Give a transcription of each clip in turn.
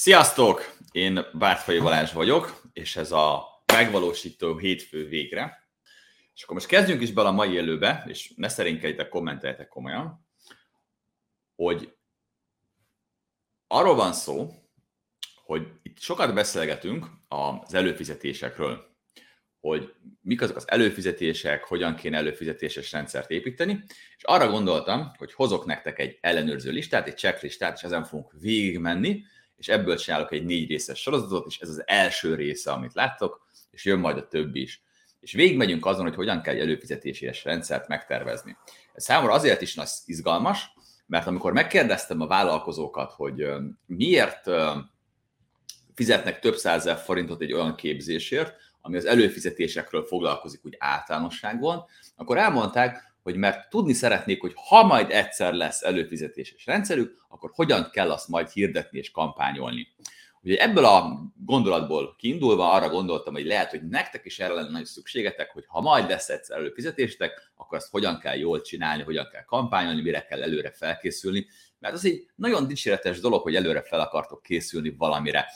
Sziasztok! Én Bártfai Balázs vagyok, és ez a megvalósító hétfő végre. És akkor most kezdjünk is bele a mai élőbe, és ne szerénykedjetek, kommenteljetek komolyan, hogy arról van szó, hogy itt sokat beszélgetünk az előfizetésekről, hogy mik azok az előfizetések, hogyan kéne előfizetéses rendszert építeni, és arra gondoltam, hogy hozok nektek egy ellenőrző listát, egy checklistát, és ezen fogunk végigmenni, és ebből csinálok egy négy részes sorozatot, és ez az első része, amit láttok, és jön majd a többi is. És végigmegyünk azon, hogy hogyan kell egy előfizetési rendszert megtervezni. Ez számomra azért is nagy izgalmas, mert amikor megkérdeztem a vállalkozókat, hogy miért fizetnek több százezer forintot egy olyan képzésért, ami az előfizetésekről foglalkozik úgy általánosságban, akkor elmondták, hogy mert tudni szeretnék, hogy ha majd egyszer lesz előfizetéses rendszerük, akkor hogyan kell azt majd hirdetni és kampányolni. Ugye ebből a gondolatból kiindulva arra gondoltam, hogy lehet, hogy nektek is erre lenne nagy szükségetek, hogy ha majd lesz egyszer előfizetéstek, akkor azt hogyan kell jól csinálni, hogyan kell kampányolni, mire kell előre felkészülni, mert az egy nagyon dicséretes dolog, hogy előre fel akartok készülni valamire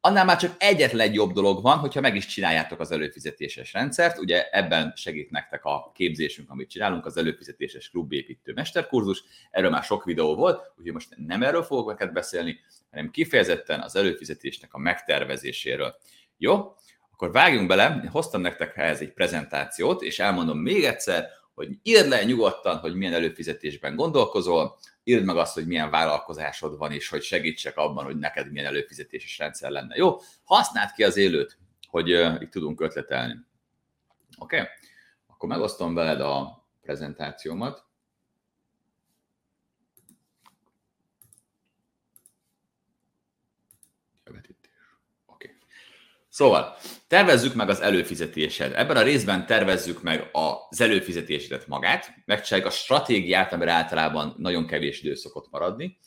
annál már csak egyetlen egy jobb dolog van, hogyha meg is csináljátok az előfizetéses rendszert. Ugye ebben segít nektek a képzésünk, amit csinálunk, az előfizetéses klubépítő mesterkurzus. Erről már sok videó volt, úgyhogy most nem erről fogok neked beszélni, hanem kifejezetten az előfizetésnek a megtervezéséről. Jó? Akkor vágjunk bele, hoztam nektek ehhez egy prezentációt, és elmondom még egyszer, hogy írd le nyugodtan, hogy milyen előfizetésben gondolkozol, írd meg azt, hogy milyen vállalkozásod van, és hogy segítsek abban, hogy neked milyen előfizetéses rendszer lenne. Jó? Használd ki az élőt, hogy uh, itt tudunk ötletelni. Oké? Okay? Akkor megosztom veled a prezentációmat. Szóval, tervezzük meg az előfizetésed. Ebben a részben tervezzük meg az előfizetésedet magát, megcsináljuk a stratégiát, amire általában nagyon kevés idő szokott maradni.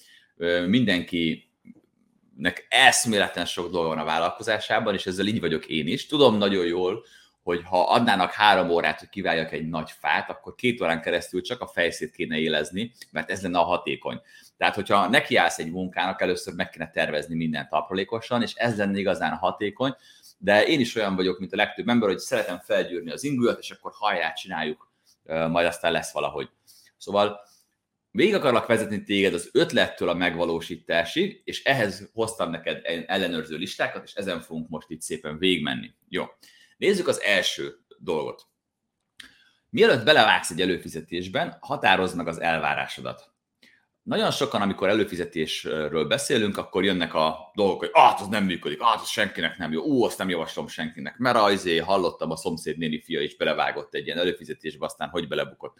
Mindenkinek eszméleten sok dolga van a vállalkozásában, és ezzel így vagyok én is. Tudom nagyon jól, hogy ha adnának három órát, hogy kiváljak egy nagy fát, akkor két órán keresztül csak a fejszét kéne élezni, mert ez lenne a hatékony. Tehát, hogyha nekiállsz egy munkának, először meg kéne tervezni mindent aprólékosan, és ez lenne igazán hatékony, de én is olyan vagyok, mint a legtöbb ember, hogy szeretem felgyűrni az ingújat, és akkor hajrá csináljuk, majd aztán lesz valahogy. Szóval végig akarlak vezetni téged az ötlettől a megvalósításig, és ehhez hoztam neked ellenőrző listákat, és ezen fogunk most itt szépen végigmenni. Jó. Nézzük az első dolgot. Mielőtt belevágsz egy előfizetésben, határozd meg az elvárásodat nagyon sokan, amikor előfizetésről beszélünk, akkor jönnek a dolgok, hogy ah, az nem működik, ah, az senkinek nem jó, ú, azt nem javaslom senkinek, mert ajzé, hallottam, a szomszéd néni fia is belevágott egy ilyen előfizetésbe, aztán hogy belebukott.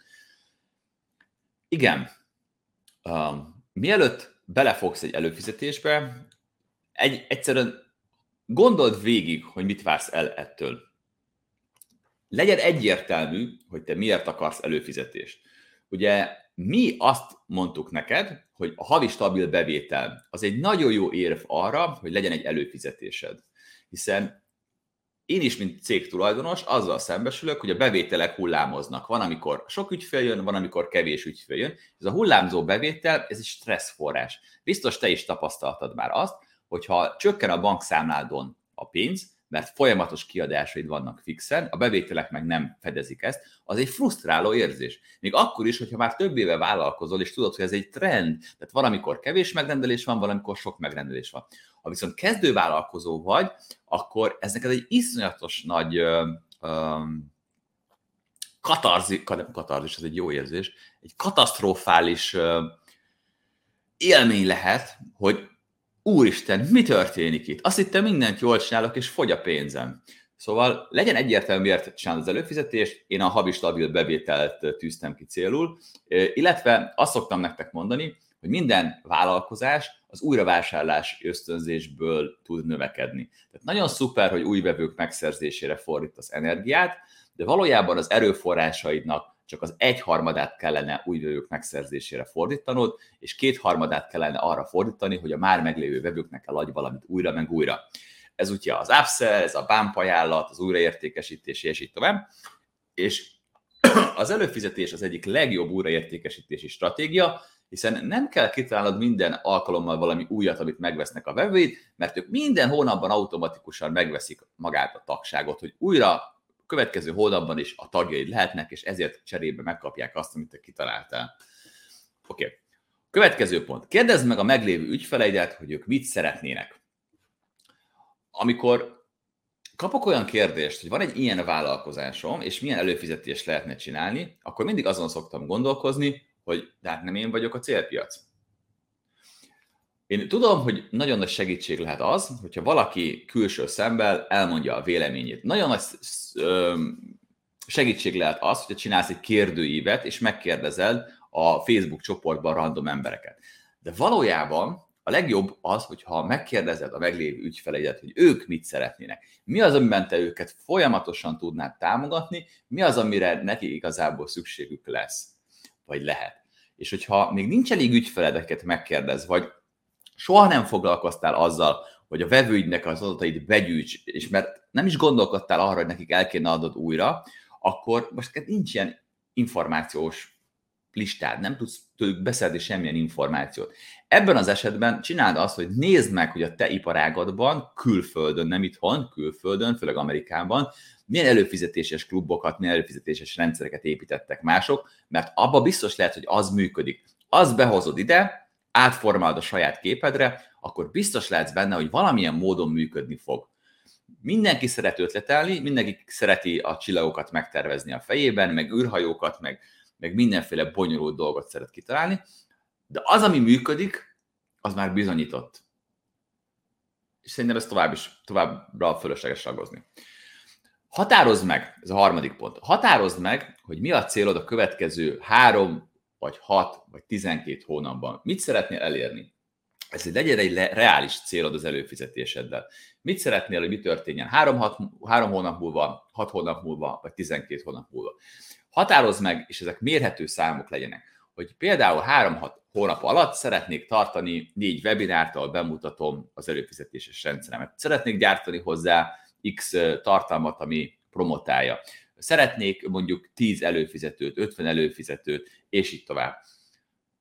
Igen, um, mielőtt belefogsz egy előfizetésbe, egy, egyszerűen gondold végig, hogy mit vársz el ettől. Legyen egyértelmű, hogy te miért akarsz előfizetést. Ugye mi azt mondtuk neked, hogy a havi stabil bevétel az egy nagyon jó érv arra, hogy legyen egy előfizetésed. Hiszen én is, mint cégtulajdonos, azzal szembesülök, hogy a bevételek hullámoznak. Van, amikor sok ügyfél jön, van, amikor kevés ügyfél jön. Ez a hullámzó bevétel, ez egy stresszforrás. Biztos te is tapasztaltad már azt, hogyha csökken a bankszámládon a pénz, mert folyamatos kiadásaid vannak fixen, a bevételek meg nem fedezik ezt, az egy frusztráló érzés. Még akkor is, hogyha már több éve vállalkozol, és tudod, hogy ez egy trend, tehát valamikor kevés megrendelés van, valamikor sok megrendelés van. Ha viszont kezdővállalkozó vagy, akkor ez neked egy iszonyatos nagy ö, ö, katarzi, katarzis, ez egy jó érzés, egy katasztrofális ö, élmény lehet, hogy úristen, mi történik itt? Azt hittem mindent jól csinálok, és fogy a pénzem. Szóval legyen egyértelmű, miért csinálod az előfizetést, én a havi stabil bevételt tűztem ki célul, illetve azt szoktam nektek mondani, hogy minden vállalkozás az újravásárlás ösztönzésből tud növekedni. Tehát nagyon szuper, hogy új vevők megszerzésére fordítasz energiát, de valójában az erőforrásaidnak csak az egyharmadát kellene új vevők megszerzésére fordítanod, és kétharmadát kellene arra fordítani, hogy a már meglévő vevőknek eladj valamit újra meg újra. Ez ugye az upsell, ez a bump az újraértékesítés, és így tovább. És az előfizetés az egyik legjobb újraértékesítési stratégia, hiszen nem kell kitalálnod minden alkalommal valami újat, amit megvesznek a vevőid, mert ők minden hónapban automatikusan megveszik magát a tagságot, hogy újra következő hónapban is a tagjaid lehetnek, és ezért cserébe megkapják azt, amit te kitaláltál. Oké. Okay. Következő pont. Kérdezd meg a meglévő ügyfeleidet, hogy ők mit szeretnének. Amikor kapok olyan kérdést, hogy van egy ilyen vállalkozásom, és milyen előfizetést lehetne csinálni, akkor mindig azon szoktam gondolkozni, hogy de hát nem én vagyok a célpiac. Én tudom, hogy nagyon nagy segítség lehet az, hogyha valaki külső szemmel elmondja a véleményét. Nagyon nagy segítség lehet az, hogyha csinálsz egy kérdőívet, és megkérdezed a Facebook csoportban random embereket. De valójában a legjobb az, hogyha megkérdezed a meglévő ügyfeleidet, hogy ők mit szeretnének. Mi az, amiben te őket folyamatosan tudnád támogatni, mi az, amire neki igazából szükségük lesz, vagy lehet. És hogyha még nincs elég ügyfeledeket megkérdez, vagy soha nem foglalkoztál azzal, hogy a vevőidnek az adatait begyűjts, és mert nem is gondolkodtál arra, hogy nekik el kéne adod újra, akkor most nincs ilyen információs listád, nem tudsz tőlük beszedni semmilyen információt. Ebben az esetben csináld azt, hogy nézd meg, hogy a te iparágadban, külföldön, nem itthon, külföldön, főleg Amerikában, milyen előfizetéses klubokat, milyen előfizetéses rendszereket építettek mások, mert abba biztos lehet, hogy az működik. Az behozod ide, átformálod a saját képedre, akkor biztos lehetsz benne, hogy valamilyen módon működni fog. Mindenki szeret ötletelni, mindenki szereti a csillagokat megtervezni a fejében, meg űrhajókat, meg, meg mindenféle bonyolult dolgot szeret kitalálni, de az, ami működik, az már bizonyított. És szerintem ez tovább is, továbbra fölösleges ragozni. Határozd meg, ez a harmadik pont, határozd meg, hogy mi a célod a következő három, vagy hat, vagy tizenkét hónapban. Mit szeretnél elérni? Ez egy legyen egy reális célod az előfizetéseddel. Mit szeretnél, hogy mi történjen három, hat, három hónap múlva, hat hónap múlva, vagy tizenkét hónap múlva? Határozd meg, és ezek mérhető számok legyenek, hogy például három-hat hónap alatt szeretnék tartani négy webinárt, ahol bemutatom az előfizetéses rendszeremet. Szeretnék gyártani hozzá X tartalmat, ami promotálja. Szeretnék mondjuk 10 előfizetőt, 50 előfizetőt, és így tovább.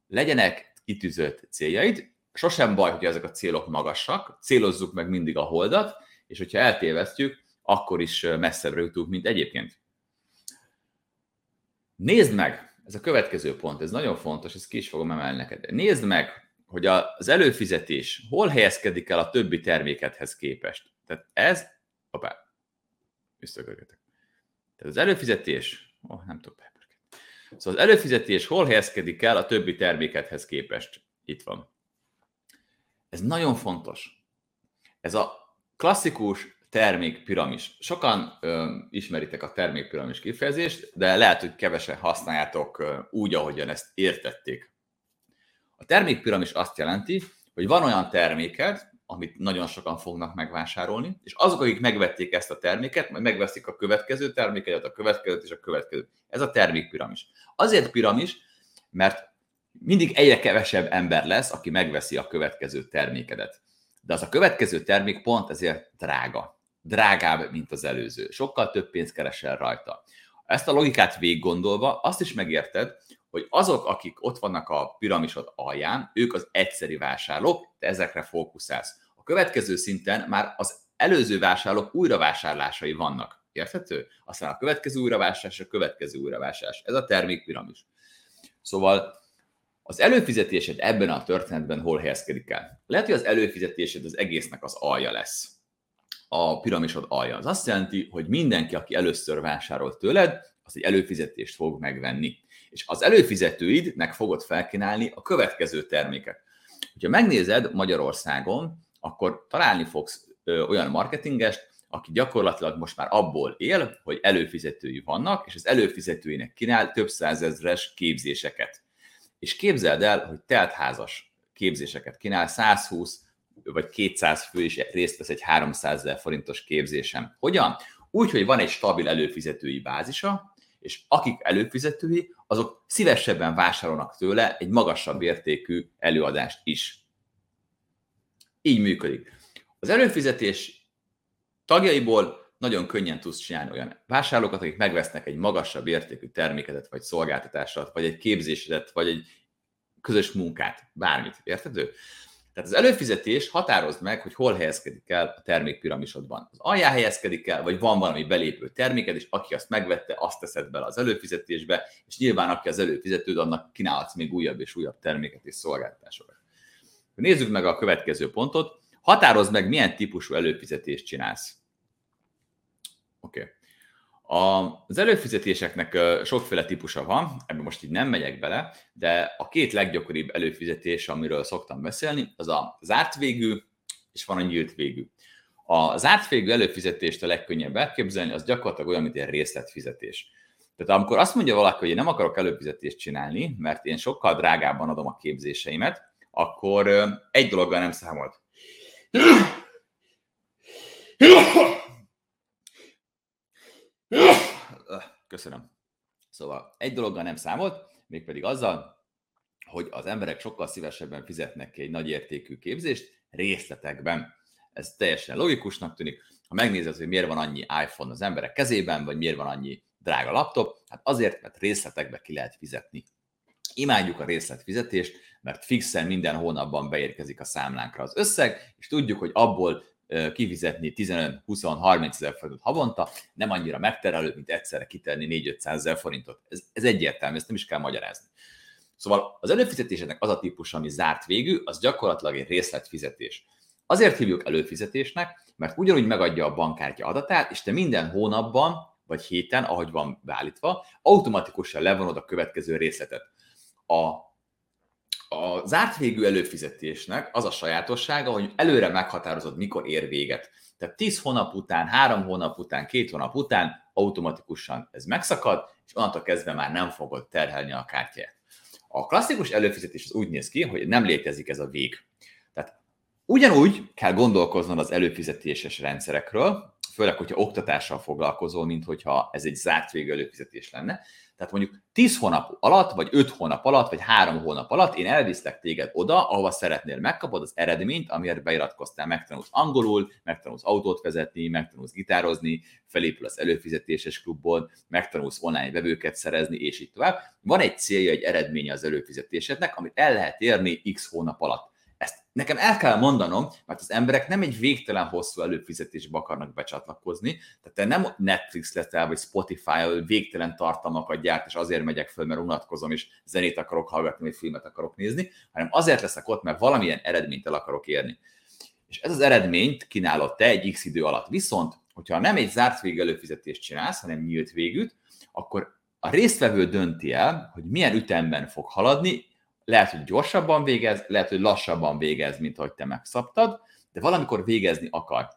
Legyenek kitűzött céljaid, sosem baj, hogy ezek a célok magasak, célozzuk meg mindig a holdat, és hogyha eltévesztjük, akkor is messzebbre jutunk, mint egyébként. Nézd meg, ez a következő pont, ez nagyon fontos, ezt ki is fogom emelni neked. Nézd meg, hogy az előfizetés hol helyezkedik el a többi termékethez képest. Tehát ez, hoppá, visszakögetek. Tehát az előfizetés, oh, nem tudok Szóval az előfizetés hol helyezkedik el a többi termékethez képest? Itt van. Ez nagyon fontos. Ez a klasszikus termékpiramis. Sokan ö, ismeritek a termékpiramis kifejezést, de lehet, hogy kevesen használjátok ö, úgy, ahogyan ezt értették. A termékpiramis azt jelenti, hogy van olyan terméked, amit nagyon sokan fognak megvásárolni, és azok, akik megvették ezt a terméket, majd megveszik a következő terméket, a következőt és a következőt. Ez a termékpiramis. Azért piramis, mert mindig egyre kevesebb ember lesz, aki megveszi a következő termékedet. De az a következő termék pont ezért drága. Drágább, mint az előző. Sokkal több pénzt keresel rajta. Ezt a logikát végiggondolva azt is megérted, hogy azok, akik ott vannak a piramisod alján, ők az egyszeri vásárlók, te ezekre fókuszálsz. A következő szinten már az előző vásárlók újravásárlásai vannak. Érthető? Aztán a következő újravásárlás, a következő újravásárlás. Ez a termékpiramis. Szóval az előfizetésed ebben a történetben hol helyezkedik el? Lehet, hogy az előfizetésed az egésznek az alja lesz. A piramisod alja. Az azt jelenti, hogy mindenki, aki először vásárolt tőled, az egy előfizetést fog megvenni. És az előfizetőidnek fogod felkínálni a következő terméket. Ha megnézed Magyarországon, akkor találni fogsz olyan marketingest, aki gyakorlatilag most már abból él, hogy előfizetői vannak, és az előfizetőinek kínál több százezres képzéseket. És képzeld el, hogy teltházas képzéseket kínál, 120 vagy 200 fő is részt vesz egy 300 ezer forintos képzésen. Hogyan? Úgy, hogy van egy stabil előfizetői bázisa, és akik előfizetői, azok szívesebben vásárolnak tőle egy magasabb értékű előadást is. Így működik. Az előfizetés tagjaiból nagyon könnyen tudsz csinálni olyan vásárlókat, akik megvesznek egy magasabb értékű termékedet, vagy szolgáltatásat, vagy egy képzésedet, vagy egy közös munkát, bármit, érthető? Tehát az előfizetés határozd meg, hogy hol helyezkedik el a termékpiramisodban. Az alján helyezkedik el, vagy van valami belépő terméked, és aki azt megvette, azt teszed bele az előfizetésbe, és nyilván aki az előfizetőd, annak kínálhatsz még újabb és újabb terméket és szolgáltatásokat. Nézzük meg a következő pontot. Határozd meg, milyen típusú előfizetést csinálsz. Oké. Okay. Az előfizetéseknek sokféle típusa van, ebben most így nem megyek bele, de a két leggyakoribb előfizetés, amiről szoktam beszélni, az a zárt végű, és van a nyílt végű. A zárt végű előfizetést a legkönnyebb elképzelni, az gyakorlatilag olyan, mint egy részletfizetés. Tehát amikor azt mondja valaki, hogy én nem akarok előfizetést csinálni, mert én sokkal drágábban adom a képzéseimet, akkor egy dologgal nem számolt. Köszönöm. Szóval egy dologgal nem számolt, mégpedig azzal, hogy az emberek sokkal szívesebben fizetnek ki egy nagy értékű képzést részletekben. Ez teljesen logikusnak tűnik. Ha megnézed, hogy miért van annyi iPhone az emberek kezében, vagy miért van annyi drága laptop, hát azért, mert részletekbe ki lehet fizetni. Imádjuk a részletfizetést, mert fixen minden hónapban beérkezik a számlánkra az összeg, és tudjuk, hogy abból kifizetni 15-20-30 ezer forintot havonta, nem annyira megterelő, mint egyszerre kitenni 4-500 ezer forintot. Ez, ez egyértelmű, ezt nem is kell magyarázni. Szóval az előfizetésednek az a típus, ami zárt végű, az gyakorlatilag egy részletfizetés. Azért hívjuk előfizetésnek, mert ugyanúgy megadja a bankkártya adatát, és te minden hónapban vagy héten, ahogy van beállítva, automatikusan levonod a következő részletet. A a zárt végű előfizetésnek az a sajátossága, hogy előre meghatározod, mikor ér véget. Tehát 10 hónap után, 3 hónap után, 2 hónap után automatikusan ez megszakad, és onnantól kezdve már nem fogod terhelni a kártyát. A klasszikus előfizetés az úgy néz ki, hogy nem létezik ez a vég. Tehát ugyanúgy kell gondolkoznod az előfizetéses rendszerekről, főleg, hogyha oktatással foglalkozol, mint hogyha ez egy zárt végű előfizetés lenne. Tehát mondjuk 10 hónap alatt, vagy 5 hónap alatt, vagy 3 hónap alatt én elviszlek téged oda, ahova szeretnél, megkapod az eredményt, amiért beiratkoztál, megtanulsz angolul, megtanulsz autót vezetni, megtanulsz gitározni, felépül az előfizetéses klubból, megtanulsz online vevőket szerezni, és így tovább. Van egy célja, egy eredménye az előfizetésednek, amit el lehet érni x hónap alatt. Ezt nekem el kell mondanom, mert az emberek nem egy végtelen hosszú előfizetésbe akarnak becsatlakozni, tehát te nem Netflix leszel, vagy Spotify-val végtelen tartalmakat gyárt, és azért megyek föl, mert unatkozom, és zenét akarok hallgatni, vagy filmet akarok nézni, hanem azért leszek ott, mert valamilyen eredményt el akarok érni. És ez az eredményt kínálod te egy x idő alatt. Viszont, hogyha nem egy zárt végű előfizetést csinálsz, hanem nyílt végűt, akkor a résztvevő dönti el, hogy milyen ütemben fog haladni, lehet, hogy gyorsabban végez, lehet, hogy lassabban végez, mint ahogy te megszabtad, de valamikor végezni akar.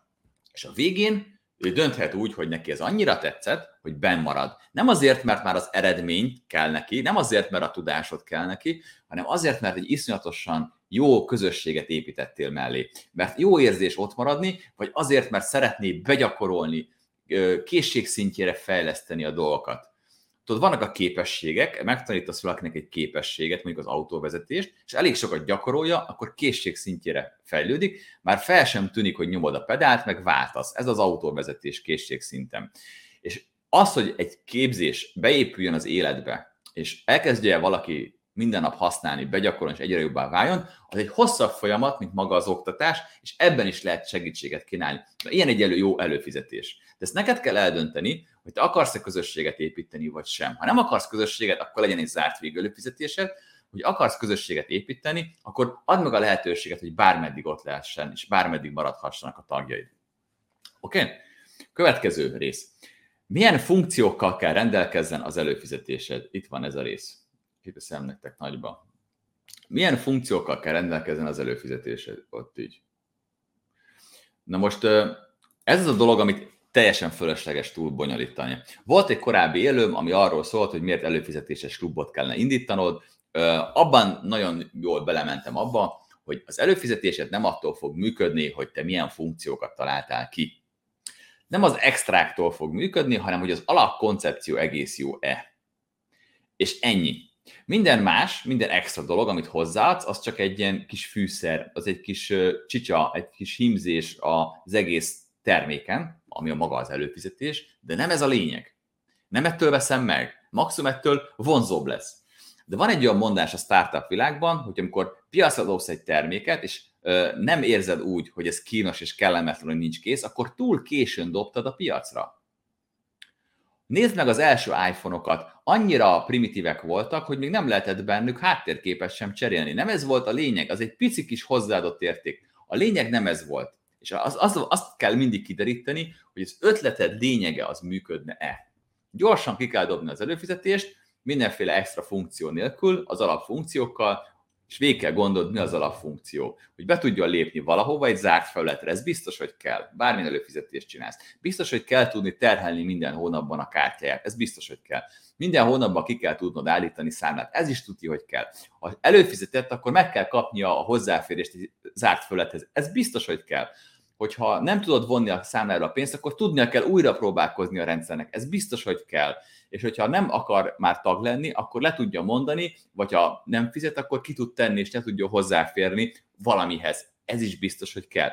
És a végén ő dönthet úgy, hogy neki ez annyira tetszett, hogy benn marad. Nem azért, mert már az eredmény kell neki, nem azért, mert a tudásod kell neki, hanem azért, mert egy iszonyatosan jó közösséget építettél mellé. Mert jó érzés ott maradni, vagy azért, mert szeretné begyakorolni, készségszintjére fejleszteni a dolgokat tudod, vannak a képességek, megtanítasz valakinek egy képességet, mondjuk az autóvezetést, és elég sokat gyakorolja, akkor készség szintjére fejlődik, már fel sem tűnik, hogy nyomod a pedált, meg váltasz. Ez az autóvezetés készség szinten. És az, hogy egy képzés beépüljön az életbe, és elkezdje valaki minden nap használni, begyakorolni, és egyre jobbá váljon, az egy hosszabb folyamat, mint maga az oktatás, és ebben is lehet segítséget kínálni. Ilyen egy elő, jó előfizetés. De ezt neked kell eldönteni, hogy te akarsz-e közösséget építeni, vagy sem. Ha nem akarsz közösséget, akkor legyen egy zárt végű előfizetésed, hogy akarsz közösséget építeni, akkor add meg a lehetőséget, hogy bármeddig ott lehessen, és bármeddig maradhassanak a tagjaid. Oké? Okay? Következő rész. Milyen funkciókkal kell rendelkezzen az előfizetésed? Itt van ez a rész. Kiteszem nektek nagyba. Milyen funkciókkal kell rendelkezzen az előfizetésed? Ott így. Na most ez az a dolog, amit teljesen fölösleges túl bonyolítani. Volt egy korábbi élőm, ami arról szólt, hogy miért előfizetéses klubot kellene indítanod. Abban nagyon jól belementem abba, hogy az előfizetésed nem attól fog működni, hogy te milyen funkciókat találtál ki. Nem az extráktól fog működni, hanem hogy az alapkoncepció egész jó-e. És ennyi. Minden más, minden extra dolog, amit hozzáadsz, az csak egy ilyen kis fűszer, az egy kis csicsa, egy kis hímzés az egész terméken, ami a maga az előfizetés, de nem ez a lényeg. Nem ettől veszem meg, maximum ettől vonzóbb lesz. De van egy olyan mondás a startup világban, hogy amikor piacra dobsz egy terméket, és nem érzed úgy, hogy ez kínos és kellemetlen, hogy nincs kész, akkor túl későn dobtad a piacra. Nézd meg az első iPhone-okat, annyira primitívek voltak, hogy még nem lehetett bennük háttérképet sem cserélni. Nem ez volt a lényeg, az egy pici kis hozzáadott érték. A lényeg nem ez volt. És az, az, azt kell mindig kideríteni, hogy az ötleted lényege az működne-e. Gyorsan ki kell dobni az előfizetést, mindenféle extra funkció nélkül, az alapfunkciókkal, és végig kell gondolni, mi az alapfunkció. Hogy be tudjon lépni valahova egy zárt felületre, ez biztos, hogy kell. Bármilyen előfizetést csinálsz. Biztos, hogy kell tudni terhelni minden hónapban a kártyáját. Ez biztos, hogy kell. Minden hónapban ki kell tudnod állítani számlát. Ez is tudja, hogy kell. Ha előfizetett, akkor meg kell kapnia a hozzáférést egy zárt felülethez. Ez biztos, hogy kell hogyha nem tudod vonni a számlára a pénzt, akkor tudnia kell újra próbálkozni a rendszernek. Ez biztos, hogy kell. És hogyha nem akar már tag lenni, akkor le tudja mondani, vagy ha nem fizet, akkor ki tud tenni, és ne tudja hozzáférni valamihez. Ez is biztos, hogy kell.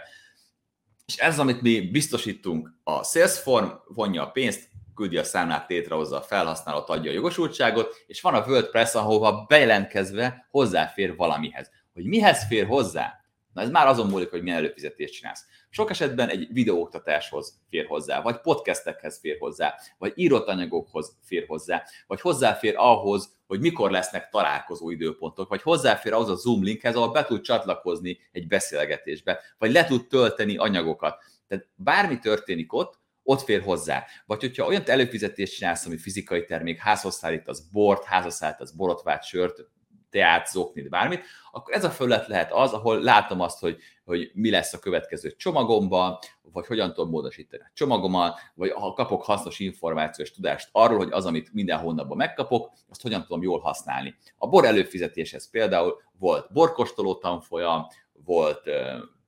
És ez, amit mi biztosítunk, a Salesform vonja a pénzt, küldi a számlát, létrehozza a felhasználót, adja a jogosultságot, és van a WordPress, ahova bejelentkezve hozzáfér valamihez. Hogy mihez fér hozzá? Na ez már azon múlik, hogy milyen előfizetést csinálsz. Sok esetben egy videóoktatáshoz fér hozzá, vagy podcastekhez fér hozzá, vagy írott anyagokhoz fér hozzá, vagy hozzáfér ahhoz, hogy mikor lesznek találkozó időpontok, vagy hozzáfér ahhoz a Zoom linkhez, ahol be tud csatlakozni egy beszélgetésbe, vagy le tud tölteni anyagokat. Tehát bármi történik ott, ott fér hozzá. Vagy hogyha olyan előfizetést csinálsz, ami fizikai termék, házhoz szállítasz bort, házhoz szállítasz borotvát, sört, teát, zoknit, bármit, akkor ez a felület lehet az, ahol látom azt, hogy, hogy mi lesz a következő csomagomban, vagy hogyan tudom módosítani a csomagommal, vagy ha kapok hasznos információs tudást arról, hogy az, amit minden hónapban megkapok, azt hogyan tudom jól használni. A bor előfizetéshez például volt borkostoló tanfolyam, volt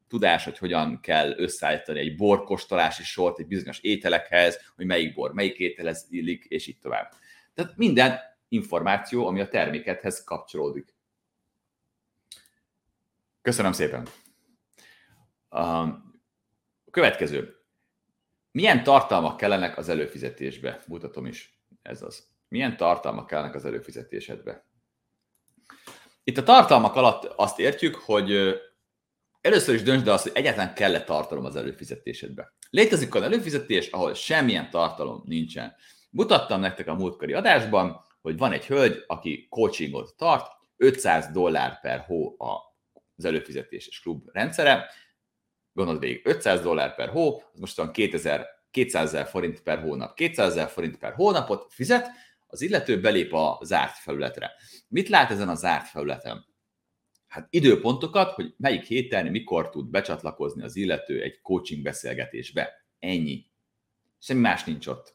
tudás, hogy hogyan kell összeállítani egy borkostolási sort egy bizonyos ételekhez, hogy melyik bor melyik ételhez illik, és így tovább. Tehát minden információ, ami a termékethez kapcsolódik. Köszönöm szépen! A következő. Milyen tartalmak kellenek az előfizetésbe? Mutatom is. Ez az. Milyen tartalmak kellenek az előfizetésedbe? Itt a tartalmak alatt azt értjük, hogy először is döntsd el azt, hogy egyáltalán kell-e tartalom az előfizetésedbe. Létezik olyan előfizetés, ahol semmilyen tartalom nincsen. Mutattam nektek a múltkori adásban, hogy van egy hölgy, aki coachingot tart, 500 dollár per hó az előfizetéses klub rendszere, gondold végig, 500 dollár per hó, az most van 2000, 200 ezer forint per hónap. 200 ezer forint per hónapot fizet, az illető belép a zárt felületre. Mit lát ezen a zárt felületen? Hát időpontokat, hogy melyik héten, mikor tud becsatlakozni az illető egy coaching beszélgetésbe. Ennyi. Semmi más nincs ott.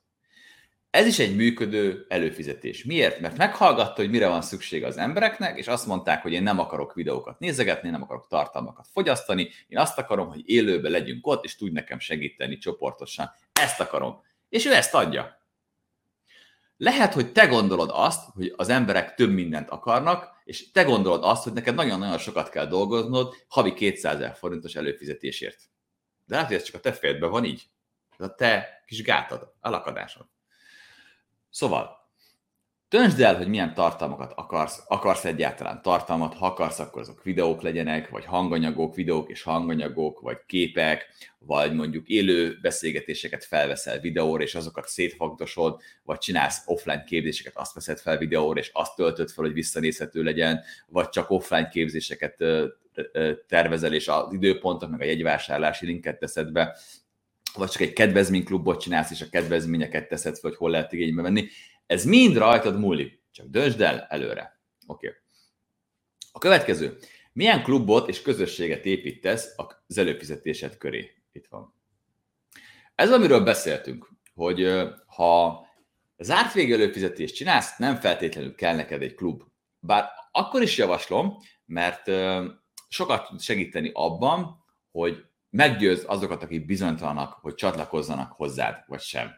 Ez is egy működő előfizetés. Miért? Mert meghallgatta, hogy mire van szükség az embereknek, és azt mondták, hogy én nem akarok videókat nézegetni, nem akarok tartalmakat fogyasztani, én azt akarom, hogy élőben legyünk ott, és tudj nekem segíteni csoportosan. Ezt akarom. És ő ezt adja. Lehet, hogy te gondolod azt, hogy az emberek több mindent akarnak, és te gondolod azt, hogy neked nagyon-nagyon sokat kell dolgoznod havi 200 ezer forintos előfizetésért. De lehet, hogy ez csak a te fejedben van így. Ez a te kis gátad, a lakadásod. Szóval, döntsd el, hogy milyen tartalmakat akarsz, akarsz egyáltalán. Tartalmat, ha akarsz, akkor azok videók legyenek, vagy hanganyagok, videók és hanganyagok, vagy képek, vagy mondjuk élő beszélgetéseket felveszel videóra, és azokat szétfagdosod, vagy csinálsz offline képzéseket, azt veszed fel videóra, és azt töltöd fel, hogy visszanézhető legyen, vagy csak offline képzéseket tervezel, és az időpontok, meg a jegyvásárlási linket teszed be, vagy csak egy kedvezményklubot csinálsz, és a kedvezményeket teszed fel, hogy hol lehet igénybe venni. Ez mind rajtad múlik. Csak döntsd el előre. Oké. Okay. A következő. Milyen klubot és közösséget építesz az előfizetésed köré? Itt van. Ez amiről beszéltünk, hogy ha zárt végű előfizetést csinálsz, nem feltétlenül kell neked egy klub. Bár akkor is javaslom, mert sokat tud segíteni abban, hogy meggyőz azokat, akik bizonytalanak, hogy csatlakozzanak hozzád, vagy sem.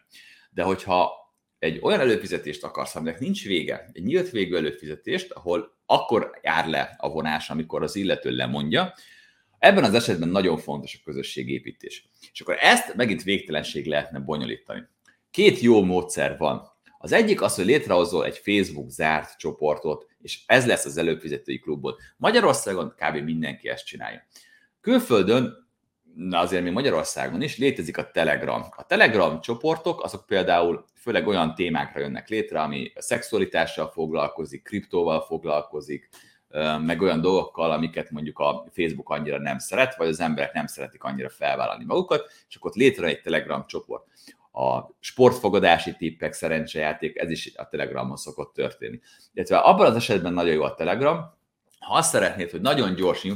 De hogyha egy olyan előfizetést akarsz, aminek nincs vége, egy nyílt végű előfizetést, ahol akkor jár le a vonás, amikor az illető lemondja, ebben az esetben nagyon fontos a közösségépítés. És akkor ezt megint végtelenség lehetne bonyolítani. Két jó módszer van. Az egyik az, hogy létrehozol egy Facebook zárt csoportot, és ez lesz az előfizetői klubod. Magyarországon kb. mindenki ezt csinálja. Külföldön, na azért még Magyarországon is létezik a Telegram. A Telegram csoportok, azok például főleg olyan témákra jönnek létre, ami a szexualitással foglalkozik, kriptóval foglalkozik, meg olyan dolgokkal, amiket mondjuk a Facebook annyira nem szeret, vagy az emberek nem szeretik annyira felvállalni magukat, akkor ott létre egy Telegram csoport. A sportfogadási tippek, szerencsejáték, ez is a Telegramon szokott történni. Illetve abban az esetben nagyon jó a Telegram, ha azt szeretnéd, hogy nagyon gyors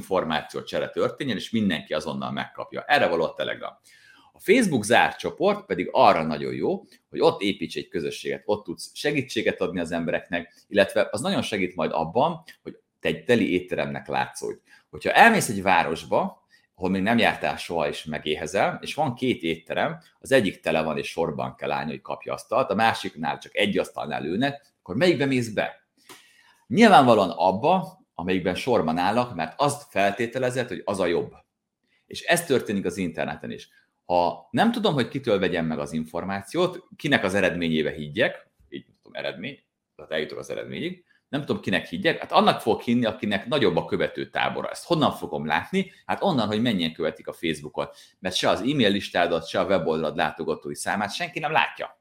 csere történjen, és mindenki azonnal megkapja. Erre való a Telegram. A Facebook zárt csoport pedig arra nagyon jó, hogy ott építs egy közösséget, ott tudsz segítséget adni az embereknek, illetve az nagyon segít majd abban, hogy te egy teli étteremnek látszódj. Hogyha elmész egy városba, ahol még nem jártál soha és megéhezel, és van két étterem, az egyik tele van és sorban kell állni, hogy kapja asztalt, a másiknál csak egy asztalnál ülnek, akkor melyikbe mész be? Nyilvánvalóan abba, amelyikben sorban állnak, mert azt feltételezett, hogy az a jobb. És ez történik az interneten is. Ha nem tudom, hogy kitől vegyem meg az információt, kinek az eredményébe higgyek, így tudom, eredmény, tehát eljutok az eredményig, nem tudom kinek higgyek, hát annak fog hinni, akinek nagyobb a követő tábora. Ezt honnan fogom látni? Hát onnan, hogy mennyien követik a Facebookot. Mert se az e-mail listádat, se a weboldalad látogatói számát senki nem látja.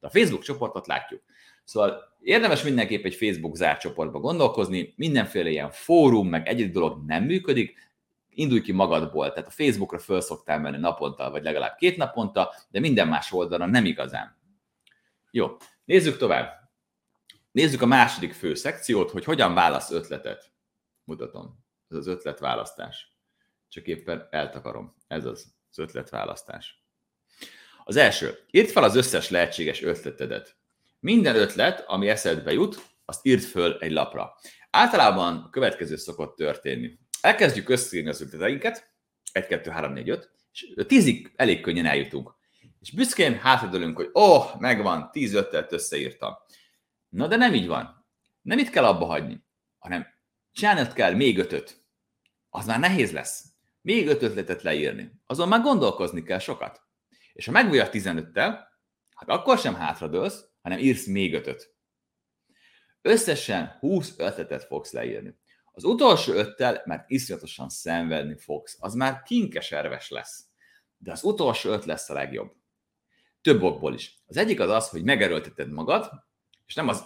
De a Facebook csoportot látjuk. Szóval érdemes mindenképp egy Facebook zárt csoportba gondolkozni, mindenféle ilyen fórum, meg egy dolog nem működik, indulj ki magadból, tehát a Facebookra föl szoktál menni naponta, vagy legalább két naponta, de minden más oldalon nem igazán. Jó, nézzük tovább. Nézzük a második fő szekciót, hogy hogyan válasz ötletet. Mutatom. Ez az ötletválasztás. Csak éppen eltakarom. Ez az, az ötletválasztás. Az első. Írd fel az összes lehetséges ötletedet. Minden ötlet, ami eszedbe jut, azt írd föl egy lapra. Általában a következő szokott történni. Elkezdjük összeírni az ötleteinket, 1, 2, 3, 4, 5, és 10-ig elég könnyen eljutunk. És büszkén hátradőlünk, hogy ó, oh, megvan, 10 ötlet összeírtam. Na de nem így van. Nem itt kell abba hagyni, hanem csinálnod kell még ötöt. Az már nehéz lesz. Még öt ötletet leírni. Azon már gondolkozni kell sokat. És ha megvúj a 15-tel, hát akkor sem hátradőlsz, hanem írsz még ötöt. Összesen 20 ötletet fogsz leírni. Az utolsó öttel, mert iszonyatosan szenvedni fogsz, az már kinkeserves lesz. De az utolsó öt lesz a legjobb. Több okból is. Az egyik az az, hogy megerőlteted magad, és nem az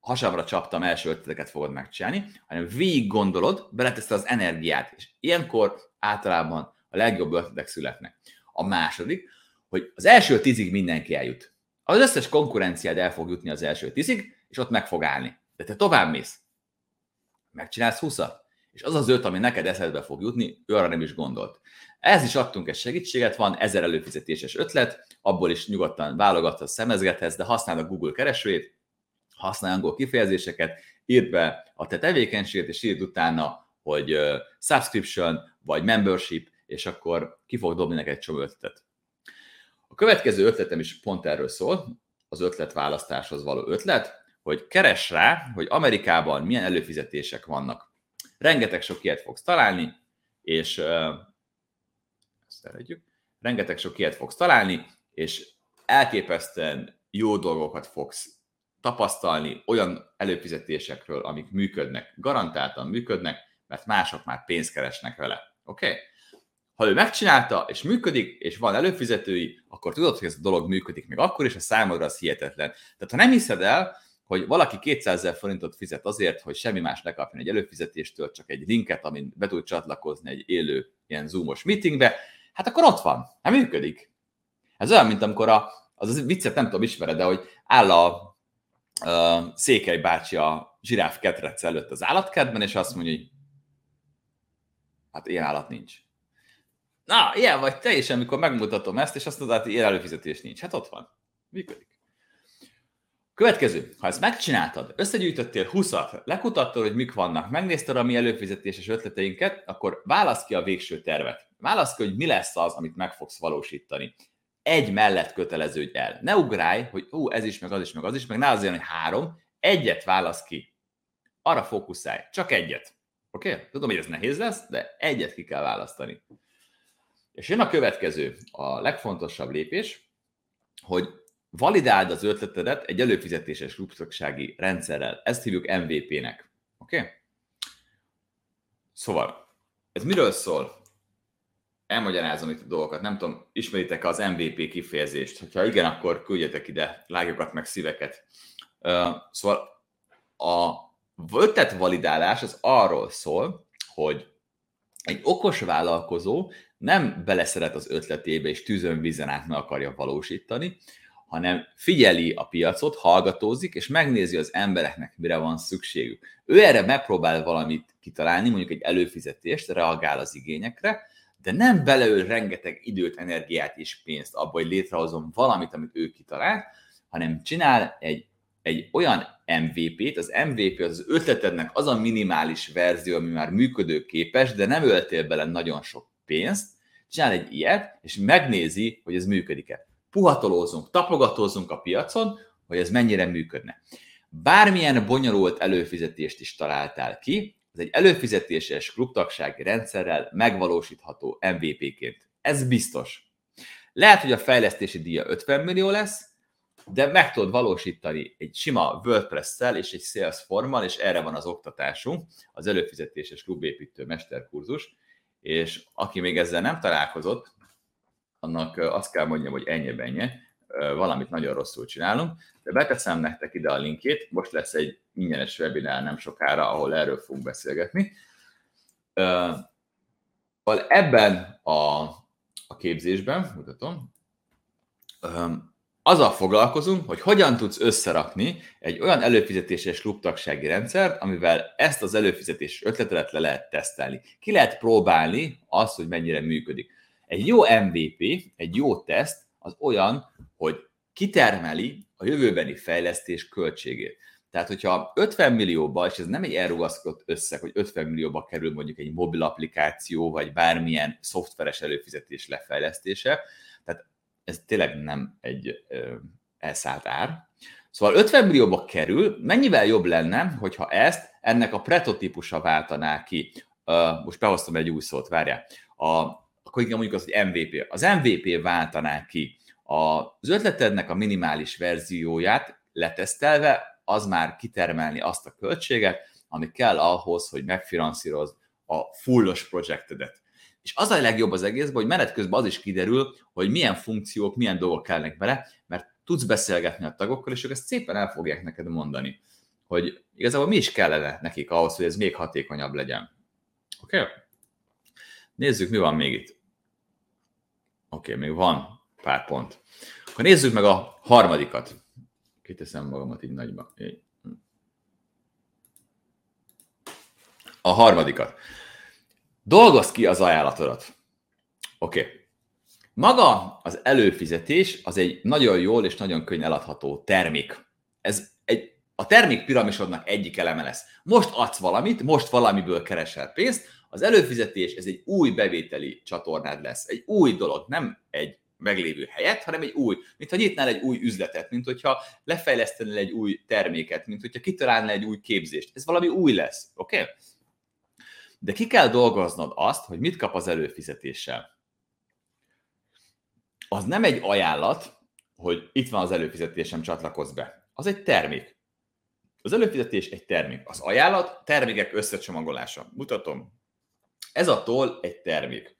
hasamra csaptam első ötleteket fogod megcsinálni, hanem végig gondolod, beleteszed az energiát, és ilyenkor általában a legjobb ötletek születnek. A második, hogy az első tízig mindenki eljut. Az összes konkurenciád el fog jutni az első tízig, és ott meg fog állni. De te tovább mész. Megcsinálsz 20 és az az öt, ami neked eszedbe fog jutni, ő arra nem is gondolt. Ez is adtunk egy segítséget, van ezer előfizetéses ötlet, abból is nyugodtan válogathatsz, szemezgethetsz, de használd a Google keresőjét, használj angol kifejezéseket, írd be a te tevékenységet, és írd utána, hogy subscription vagy membership, és akkor ki fog dobni neked egy csomó ötletet. Következő ötletem is pont erről szól, az ötletválasztáshoz való ötlet, hogy keres rá, hogy Amerikában milyen előfizetések vannak. Rengeteg sok ilyet fogsz találni, és ezt eredjük, rengeteg sok ilyet fogsz találni, és elképesztően jó dolgokat fogsz tapasztalni olyan előfizetésekről, amik működnek, garantáltan működnek, mert mások már pénzt keresnek vele. Oké? Okay? Ha ő megcsinálta, és működik, és van előfizetői, akkor tudod, hogy ez a dolog működik még akkor is, a számodra az hihetetlen. Tehát ha nem hiszed el, hogy valaki 200 ezer forintot fizet azért, hogy semmi más ne kapjon egy előfizetéstől, csak egy linket, amin be tud csatlakozni egy élő ilyen zoomos meetingbe, hát akkor ott van, hát működik. Ez olyan, mint amikor a, az, az viccet nem tudom, ismered, de hogy áll a uh, Székely bácsi a zsiráf ketrec előtt az állatkertben, és azt mondja, hogy hát ilyen állat nincs. Na, ilyen vagy te is, amikor megmutatom ezt, és azt mondod, hogy ilyen előfizetés nincs. Hát ott van. Működik. Következő, ha ezt megcsináltad, összegyűjtöttél 20-at, lekutattad, hogy mik vannak, megnézted a mi előfizetéses ötleteinket, akkor válasz ki a végső tervet. Válasz ki, hogy mi lesz az, amit meg fogsz valósítani egy mellett köteleződj el. Ne ugrálj, hogy ú, ez is, meg az is, meg az is, meg ne azért, hogy három, egyet válasz ki. Arra fókuszálj, csak egyet. Oké? Okay? Tudom, hogy ez nehéz lesz, de egyet ki kell választani. És jön a következő, a legfontosabb lépés, hogy validáld az ötletedet egy előfizetéses klubtagsági rendszerrel. Ezt hívjuk MVP-nek. Oké? Okay? Szóval, ez miről szól? Elmagyarázom itt a dolgokat. Nem tudom, ismeritek az MVP kifejezést? Ha igen, akkor küldjetek ide lágyokat meg szíveket. Szóval a ötlet validálás az arról szól, hogy egy okos vállalkozó nem beleszeret az ötletébe és tűzön vízen át meg akarja valósítani, hanem figyeli a piacot, hallgatózik, és megnézi az embereknek, mire van szükségük. Ő erre megpróbál valamit kitalálni, mondjuk egy előfizetést, reagál az igényekre, de nem beleöl rengeteg időt, energiát és pénzt abba, hogy létrehozom valamit, amit ő kitalált, hanem csinál egy, egy olyan MVP-t, az MVP az, az ötletednek az a minimális verzió, ami már működőképes, de nem öltél bele nagyon sok pénzt, csinál egy ilyet, és megnézi, hogy ez működik-e puhatolózunk, tapogatózunk a piacon, hogy ez mennyire működne. Bármilyen bonyolult előfizetést is találtál ki, ez egy előfizetéses klubtagsági rendszerrel megvalósítható MVP-ként. Ez biztos. Lehet, hogy a fejlesztési díja 50 millió lesz, de meg tudod valósítani egy sima WordPress-szel és egy Salesforce-mal, és erre van az oktatásunk, az előfizetéses klubépítő mesterkurzus, és aki még ezzel nem találkozott, annak azt kell mondjam, hogy ennyi benye, valamit nagyon rosszul csinálunk, de beteszem nektek ide a linkét, most lesz egy ingyenes webinár nem sokára, ahol erről fogunk beszélgetni. Ebben a, a képzésben, mutatom, azzal foglalkozunk, hogy hogyan tudsz összerakni egy olyan előfizetéses klubtagsági rendszert, amivel ezt az előfizetés ötletet le lehet tesztelni. Ki lehet próbálni azt, hogy mennyire működik. Egy jó MVP, egy jó teszt az olyan, hogy kitermeli a jövőbeni fejlesztés költségét. Tehát, hogyha 50 millióba, és ez nem egy elrugaszkodott összeg, hogy 50 millióba kerül mondjuk egy mobil applikáció, vagy bármilyen szoftveres előfizetés lefejlesztése, ez tényleg nem egy ö, elszállt ár. Szóval 50 millióba kerül, mennyivel jobb lenne, hogyha ezt ennek a prototípusa váltaná ki. Most behoztam egy új szót, várjál. A akkor igen mondjuk az, hogy MVP. Az MVP váltaná ki az ötletednek a minimális verzióját letesztelve, az már kitermelni azt a költséget, ami kell ahhoz, hogy megfinanszírozd a fullos projektedet. És az a legjobb az egészben, hogy menet közben az is kiderül, hogy milyen funkciók, milyen dolgok kellnek bele, mert tudsz beszélgetni a tagokkal, és ők ezt szépen el fogják neked mondani, hogy igazából mi is kellene nekik ahhoz, hogy ez még hatékonyabb legyen. Oké? Okay? Nézzük, mi van még itt. Oké, okay, még van pár pont. Akkor nézzük meg a harmadikat. Kiteszem magamat így nagyba. A harmadikat. Dolgozz ki az ajánlatodat. Oké. Okay. Maga az előfizetés az egy nagyon jól és nagyon könnyen eladható termék. Ez egy, a termék piramisodnak egyik eleme lesz. Most adsz valamit, most valamiből keresel pénzt, az előfizetés, ez egy új bevételi csatornád lesz, egy új dolog, nem egy meglévő helyet, hanem egy új, mint ha nyitnál egy új üzletet, mint hogyha lefejlesztenél egy új terméket, mint hogyha kitalálnál egy új képzést. Ez valami új lesz, oké? Okay? De ki kell dolgoznod azt, hogy mit kap az előfizetéssel. Az nem egy ajánlat, hogy itt van az előfizetésem, csatlakozz be. Az egy termék. Az előfizetés egy termék. Az ajánlat termékek összecsomagolása. Mutatom. Ez a toll egy termék.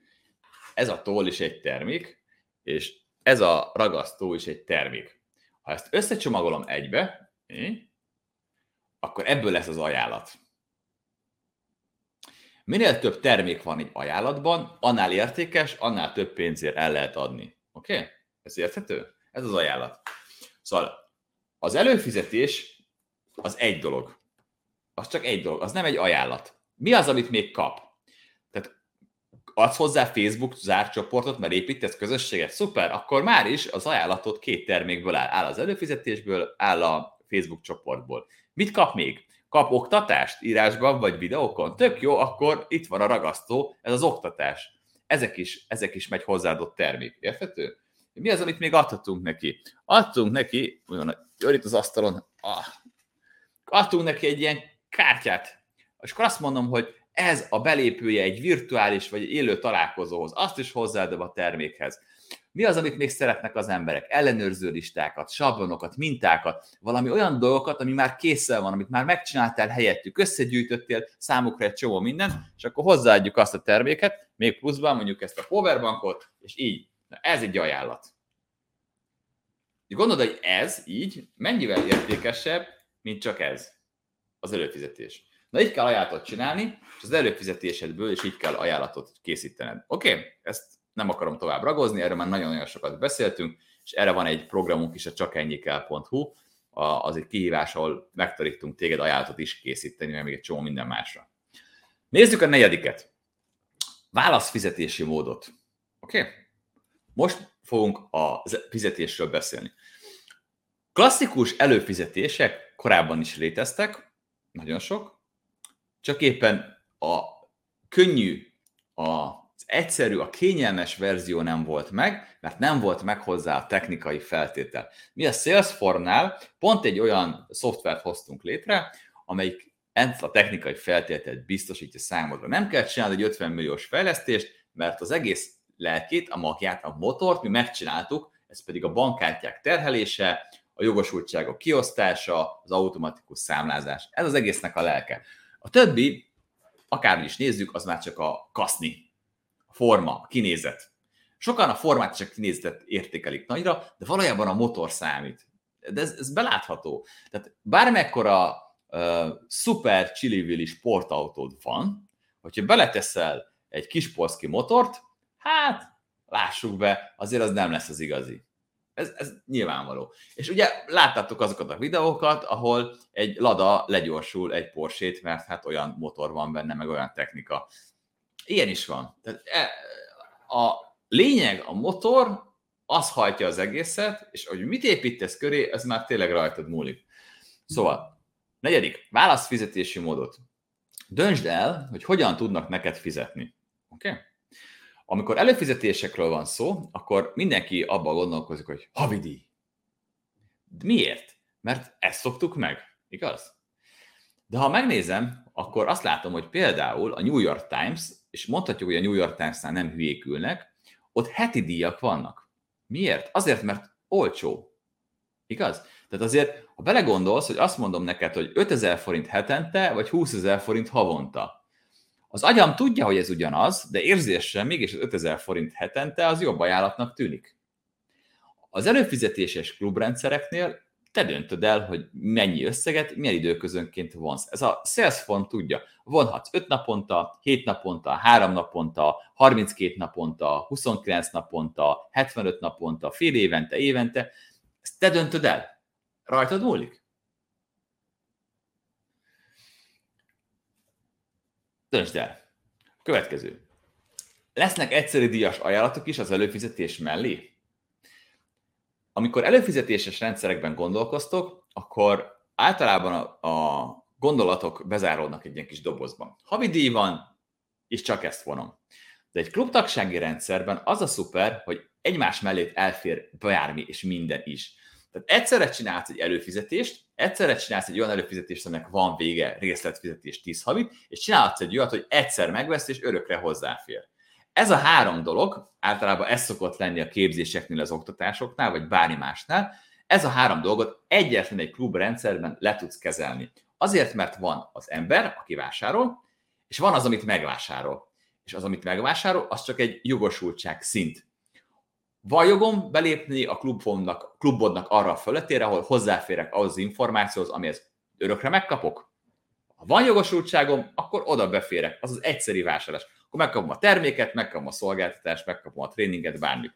Ez a toll is egy termék, és ez a ragasztó is egy termék. Ha ezt összecsomagolom egybe, akkor ebből lesz az ajánlat. Minél több termék van egy ajánlatban, annál értékes, annál több pénzért el lehet adni. Oké? Okay? Ez érthető? Ez az ajánlat. Szóval az előfizetés az egy dolog. Az csak egy dolog, az nem egy ajánlat. Mi az, amit még kap? adsz hozzá Facebook zárt csoportot, mert építesz közösséget, szuper, akkor már is az ajánlatot két termékből áll. Áll az előfizetésből, áll a Facebook csoportból. Mit kap még? Kap oktatást írásban vagy videókon? Tök jó, akkor itt van a ragasztó, ez az oktatás. Ezek is, ezek is megy hozzáadott termék. Érthető? Mi az, amit még adhatunk neki? Adtunk neki, olyan, itt az asztalon, ah, adtunk neki egy ilyen kártyát, és akkor azt mondom, hogy ez a belépője egy virtuális vagy élő találkozóhoz, azt is hozzáadom a termékhez. Mi az, amit még szeretnek az emberek? Ellenőrző listákat, sablonokat, mintákat, valami olyan dolgokat, ami már készen van, amit már megcsináltál helyettük, összegyűjtöttél számukra egy csomó minden, és akkor hozzáadjuk azt a terméket, még pluszban mondjuk ezt a powerbankot, és így. Na, ez egy ajánlat. Gondolod, hogy ez így mennyivel értékesebb, mint csak ez, az előfizetés. Na így kell ajánlatot csinálni, és az előfizetésedből is így kell ajánlatot készítened. Oké, okay? ezt nem akarom tovább ragozni, erről már nagyon-nagyon sokat beszéltünk, és erre van egy programunk is a csakennyikel.hu, az egy kihívás, ahol megtanítunk téged ajánlatot is készíteni, meg még egy csomó minden másra. Nézzük a negyediket. Válaszfizetési módot. Oké? Okay? Most fogunk a fizetésről beszélni. Klasszikus előfizetések korábban is léteztek, nagyon sok, csak éppen a könnyű, az egyszerű, a kényelmes verzió nem volt meg, mert nem volt meg hozzá a technikai feltétel. Mi a Salesforce-nál pont egy olyan szoftvert hoztunk létre, amelyik ezt a technikai feltételt biztosítja számodra. Nem kell csinálni egy 50 milliós fejlesztést, mert az egész lelkét, a magját, a motort mi megcsináltuk, ez pedig a bankkártyák terhelése, a jogosultságok kiosztása, az automatikus számlázás. Ez az egésznek a lelke. A többi, akármi is nézzük, az már csak a kaszni, forma, kinézet. Sokan a formát csak kinézetet értékelik nagyra, de valójában a motor számít. De ez, ez belátható. Tehát bármekkora uh, szuper csili sportautód van, hogyha beleteszel egy kis polszki motort, hát lássuk be, azért az nem lesz az igazi. Ez, ez nyilvánvaló. És ugye láttátok azokat a videókat, ahol egy Lada legyorsul egy Porsét, mert hát olyan motor van benne, meg olyan technika. Ilyen is van. Tehát e, a lényeg, a motor, az hajtja az egészet, és hogy mit építesz köré, ez már tényleg rajtad múlik. Szóval, negyedik, válasz fizetési módot. Döntsd el, hogy hogyan tudnak neked fizetni. Oké? Okay? Amikor előfizetésekről van szó, akkor mindenki abban gondolkozik, hogy havidíj. De miért? Mert ezt szoktuk meg, igaz? De ha megnézem, akkor azt látom, hogy például a New York Times, és mondhatjuk, hogy a New York Times-nál nem hülyékülnek, ott heti díjak vannak. Miért? Azért, mert olcsó. Igaz? Tehát azért, ha belegondolsz, hogy azt mondom neked, hogy 5000 forint hetente, vagy 20 ezer forint havonta, az agyam tudja, hogy ez ugyanaz, de érzéssel mégis az 5000 forint hetente az jobb ajánlatnak tűnik. Az előfizetéses klubrendszereknél te döntöd el, hogy mennyi összeget, milyen időközönként vonsz. Ez a Salesforce tudja. Vonhatsz 5 naponta, 7 naponta, 3 naponta, 32 naponta, 29 naponta, 75 naponta, fél évente, évente. Ezt te döntöd el. Rajtad múlik. Döntsd el. Következő. Lesznek egyszerű díjas ajánlatok is az előfizetés mellé? Amikor előfizetéses rendszerekben gondolkoztok, akkor általában a, a gondolatok bezáródnak egy ilyen kis dobozban. Havi díj van, és csak ezt vonom. De egy klubtagsági rendszerben az a szuper, hogy egymás mellé elfér bármi és minden is. Tehát egyszerre csinálsz egy előfizetést, egyszerre csinálsz egy olyan előfizetést, aminek van vége, részletfizetés 10 havit, és csinálsz egy olyat, hogy egyszer megvesz és örökre hozzáfér. Ez a három dolog, általában ez szokott lenni a képzéseknél, az oktatásoknál, vagy bármi másnál, ez a három dolgot egyetlen egy klubrendszerben le tudsz kezelni. Azért, mert van az ember, aki vásárol, és van az, amit megvásárol. És az, amit megvásárol, az csak egy jogosultság szint. Van jogom belépni a klubodnak, klubodnak arra a fölöttére, ahol hozzáférek ahhoz az információhoz, amihez örökre megkapok? Ha van jogosultságom, akkor oda beférek. Az az egyszeri vásárlás. Akkor megkapom a terméket, megkapom a szolgáltatást, megkapom a tréninget, bármit.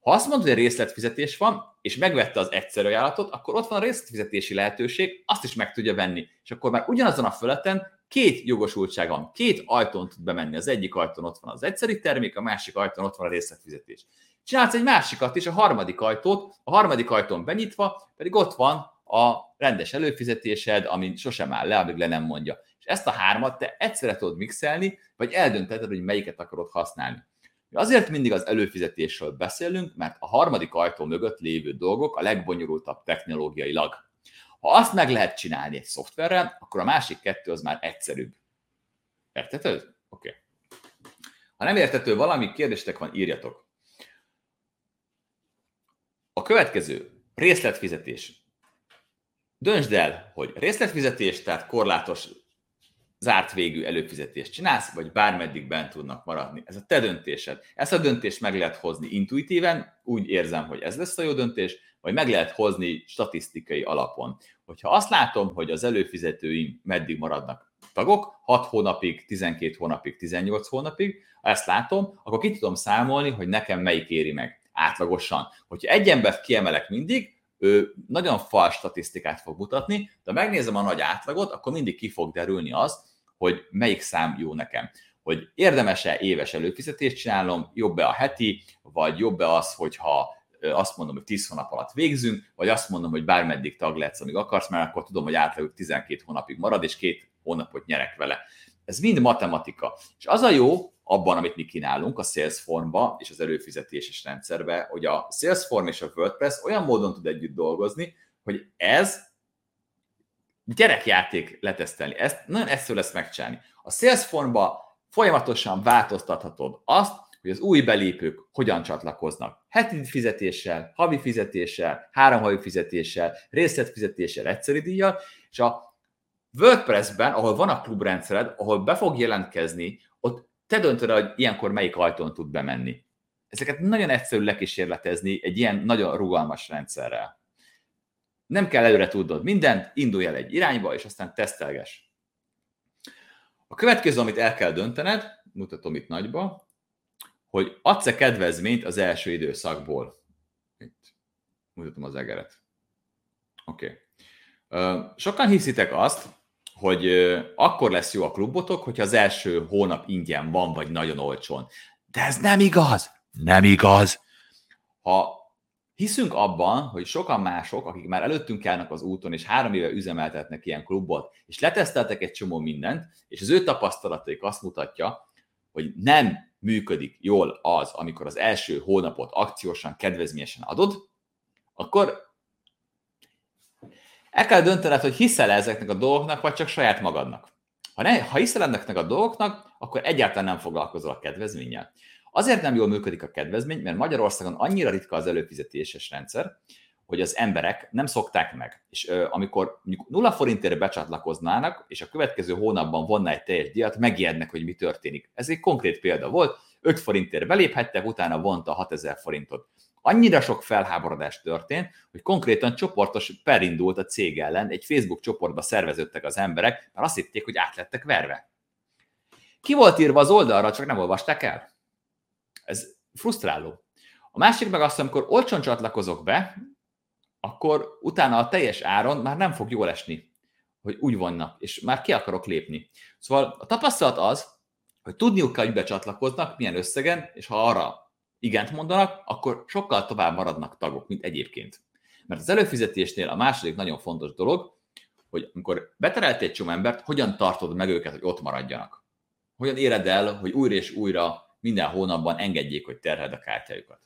Ha azt mondod, hogy részletfizetés van, és megvette az egyszerű ajánlatot, akkor ott van a részletfizetési lehetőség, azt is meg tudja venni. És akkor már ugyanazon a föleten két jogosultság van, két ajtón tud bemenni. Az egyik ajtón ott van az egyszeri termék, a másik ajtón ott van a részletfizetés. Csinálsz egy másikat is, a harmadik ajtót, a harmadik ajtón benyitva, pedig ott van a rendes előfizetésed, ami sosem áll le, amíg le nem mondja. És ezt a hármat te egyszerre tudod mixelni, vagy eldöntheted, hogy melyiket akarod használni. Azért mindig az előfizetésről beszélünk, mert a harmadik ajtó mögött lévő dolgok a legbonyolultabb technológiailag. Ha azt meg lehet csinálni egy szoftverrel, akkor a másik kettő az már egyszerűbb. Értetted? Oké. Okay. Ha nem értető valami, kérdéstek van, írjatok. A következő, részletfizetés. Döntsd el, hogy részletfizetés, tehát korlátos, zárt végű előfizetést csinálsz, vagy bármeddig bent tudnak maradni. Ez a te döntésed. Ezt a döntést meg lehet hozni intuitíven, úgy érzem, hogy ez lesz a jó döntés, vagy meg lehet hozni statisztikai alapon. Hogyha azt látom, hogy az előfizetőim meddig maradnak tagok, 6 hónapig, 12 hónapig, 18 hónapig, ha ezt látom, akkor ki tudom számolni, hogy nekem melyik éri meg átlagosan. Hogyha egy embert kiemelek mindig, ő nagyon fals statisztikát fog mutatni, de megnézem a nagy átlagot, akkor mindig ki fog derülni az, hogy melyik szám jó nekem. Hogy érdemes-e éves előfizetést csinálnom, jobb-e a heti, vagy jobb-e az, hogyha azt mondom, hogy 10 hónap alatt végzünk, vagy azt mondom, hogy bármeddig tag lehetsz, amíg akarsz, mert akkor tudom, hogy átlag 12 hónapig marad, és két hónapot nyerek vele. Ez mind matematika. És az a jó abban, amit mi kínálunk a Salesforce-ba és az előfizetéses rendszerbe, hogy a Salesforce és a WordPress olyan módon tud együtt dolgozni, hogy ez gyerekjáték letesztelni. Ezt nagyon egyszerű lesz megcsinálni. A Salesforce-ba folyamatosan változtathatod azt, hogy az új belépők hogyan csatlakoznak. Heti fizetéssel, havi fizetéssel, három havi fizetéssel, részletfizetéssel, egyszeri díjjal, és a WordPress-ben, ahol van a klubrendszered, ahol be fog jelentkezni, ott te döntöd hogy ilyenkor melyik ajtón tud bemenni. Ezeket nagyon egyszerű lekísérletezni egy ilyen nagyon rugalmas rendszerrel. Nem kell előre tudnod mindent, indulj el egy irányba, és aztán tesztelges. A következő, amit el kell döntened, mutatom itt nagyba, hogy adsz-e kedvezményt az első időszakból. Itt mutatom az egeret. Oké. Okay. Sokan hiszitek azt, hogy akkor lesz jó a klubotok, hogyha az első hónap ingyen van, vagy nagyon olcsón. De ez nem igaz. Nem igaz. Ha hiszünk abban, hogy sokan mások, akik már előttünk állnak az úton, és három éve üzemeltetnek ilyen klubot, és leteszteltek egy csomó mindent, és az ő tapasztalataik azt mutatja, hogy nem működik jól az, amikor az első hónapot akciósan, kedvezményesen adod, akkor el kell döntened, hogy hiszel -e ezeknek a dolgoknak, vagy csak saját magadnak. Ha, ne, ha hiszel ennek a dolgoknak, akkor egyáltalán nem foglalkozol a kedvezménnyel. Azért nem jól működik a kedvezmény, mert Magyarországon annyira ritka az előfizetéses rendszer, hogy az emberek nem szokták meg. És ö, amikor mondjuk nulla forintért becsatlakoznának, és a következő hónapban vonná egy teljes díjat, megijednek, hogy mi történik. Ez egy konkrét példa volt, 5 forintért beléphettek, utána vonta 6000 forintot. Annyira sok felháborodás történt, hogy konkrétan csoportos perindult a cég ellen, egy Facebook csoportba szerveződtek az emberek, mert azt hitték, hogy át lettek verve. Ki volt írva az oldalra, csak nem olvasták el? Ez frusztráló. A másik meg azt, amikor olcsón csatlakozok be, akkor utána a teljes áron már nem fog jól esni, hogy úgy vannak, és már ki akarok lépni. Szóval a tapasztalat az, hogy tudniuk kell, hogy becsatlakoznak, milyen összegen, és ha arra igent mondanak, akkor sokkal tovább maradnak tagok, mint egyébként. Mert az előfizetésnél a második nagyon fontos dolog, hogy amikor betereltél egy csomó embert, hogyan tartod meg őket, hogy ott maradjanak. Hogyan éred el, hogy újra és újra minden hónapban engedjék, hogy terheld a kártyájukat.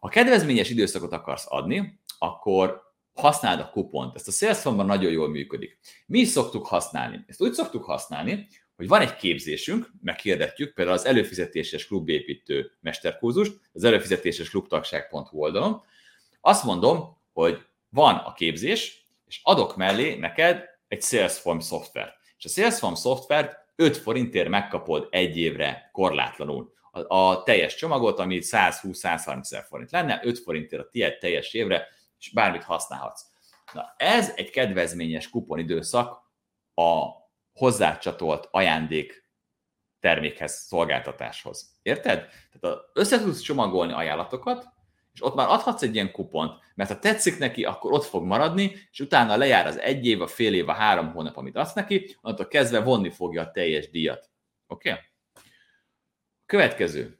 Ha kedvezményes időszakot akarsz adni, akkor használd a kupont. Ezt a salesforce nagyon jól működik. Mi is szoktuk használni? Ezt úgy szoktuk használni, hogy van egy képzésünk, meghirdetjük, például az előfizetéses klubépítő mesterkurzust, az előfizetéses klubtagság.hu oldalon. Azt mondom, hogy van a képzés, és adok mellé neked egy Salesforce szoftvert. És a Salesforce szoftvert 5 forintért megkapod egy évre korlátlanul. A, a teljes csomagot, ami 120-130 ezer forint lenne, 5 forintért a tiéd teljes évre, és bármit használhatsz. Na, ez egy kedvezményes kuponidőszak a hozzácsatolt ajándék termékhez, szolgáltatáshoz. Érted? Tehát össze csomagolni ajánlatokat, és ott már adhatsz egy ilyen kupont, mert ha tetszik neki, akkor ott fog maradni, és utána lejár az egy év, a fél év, a három hónap, amit adsz neki, onnantól kezdve vonni fogja a teljes díjat. Oké? Okay? Következő.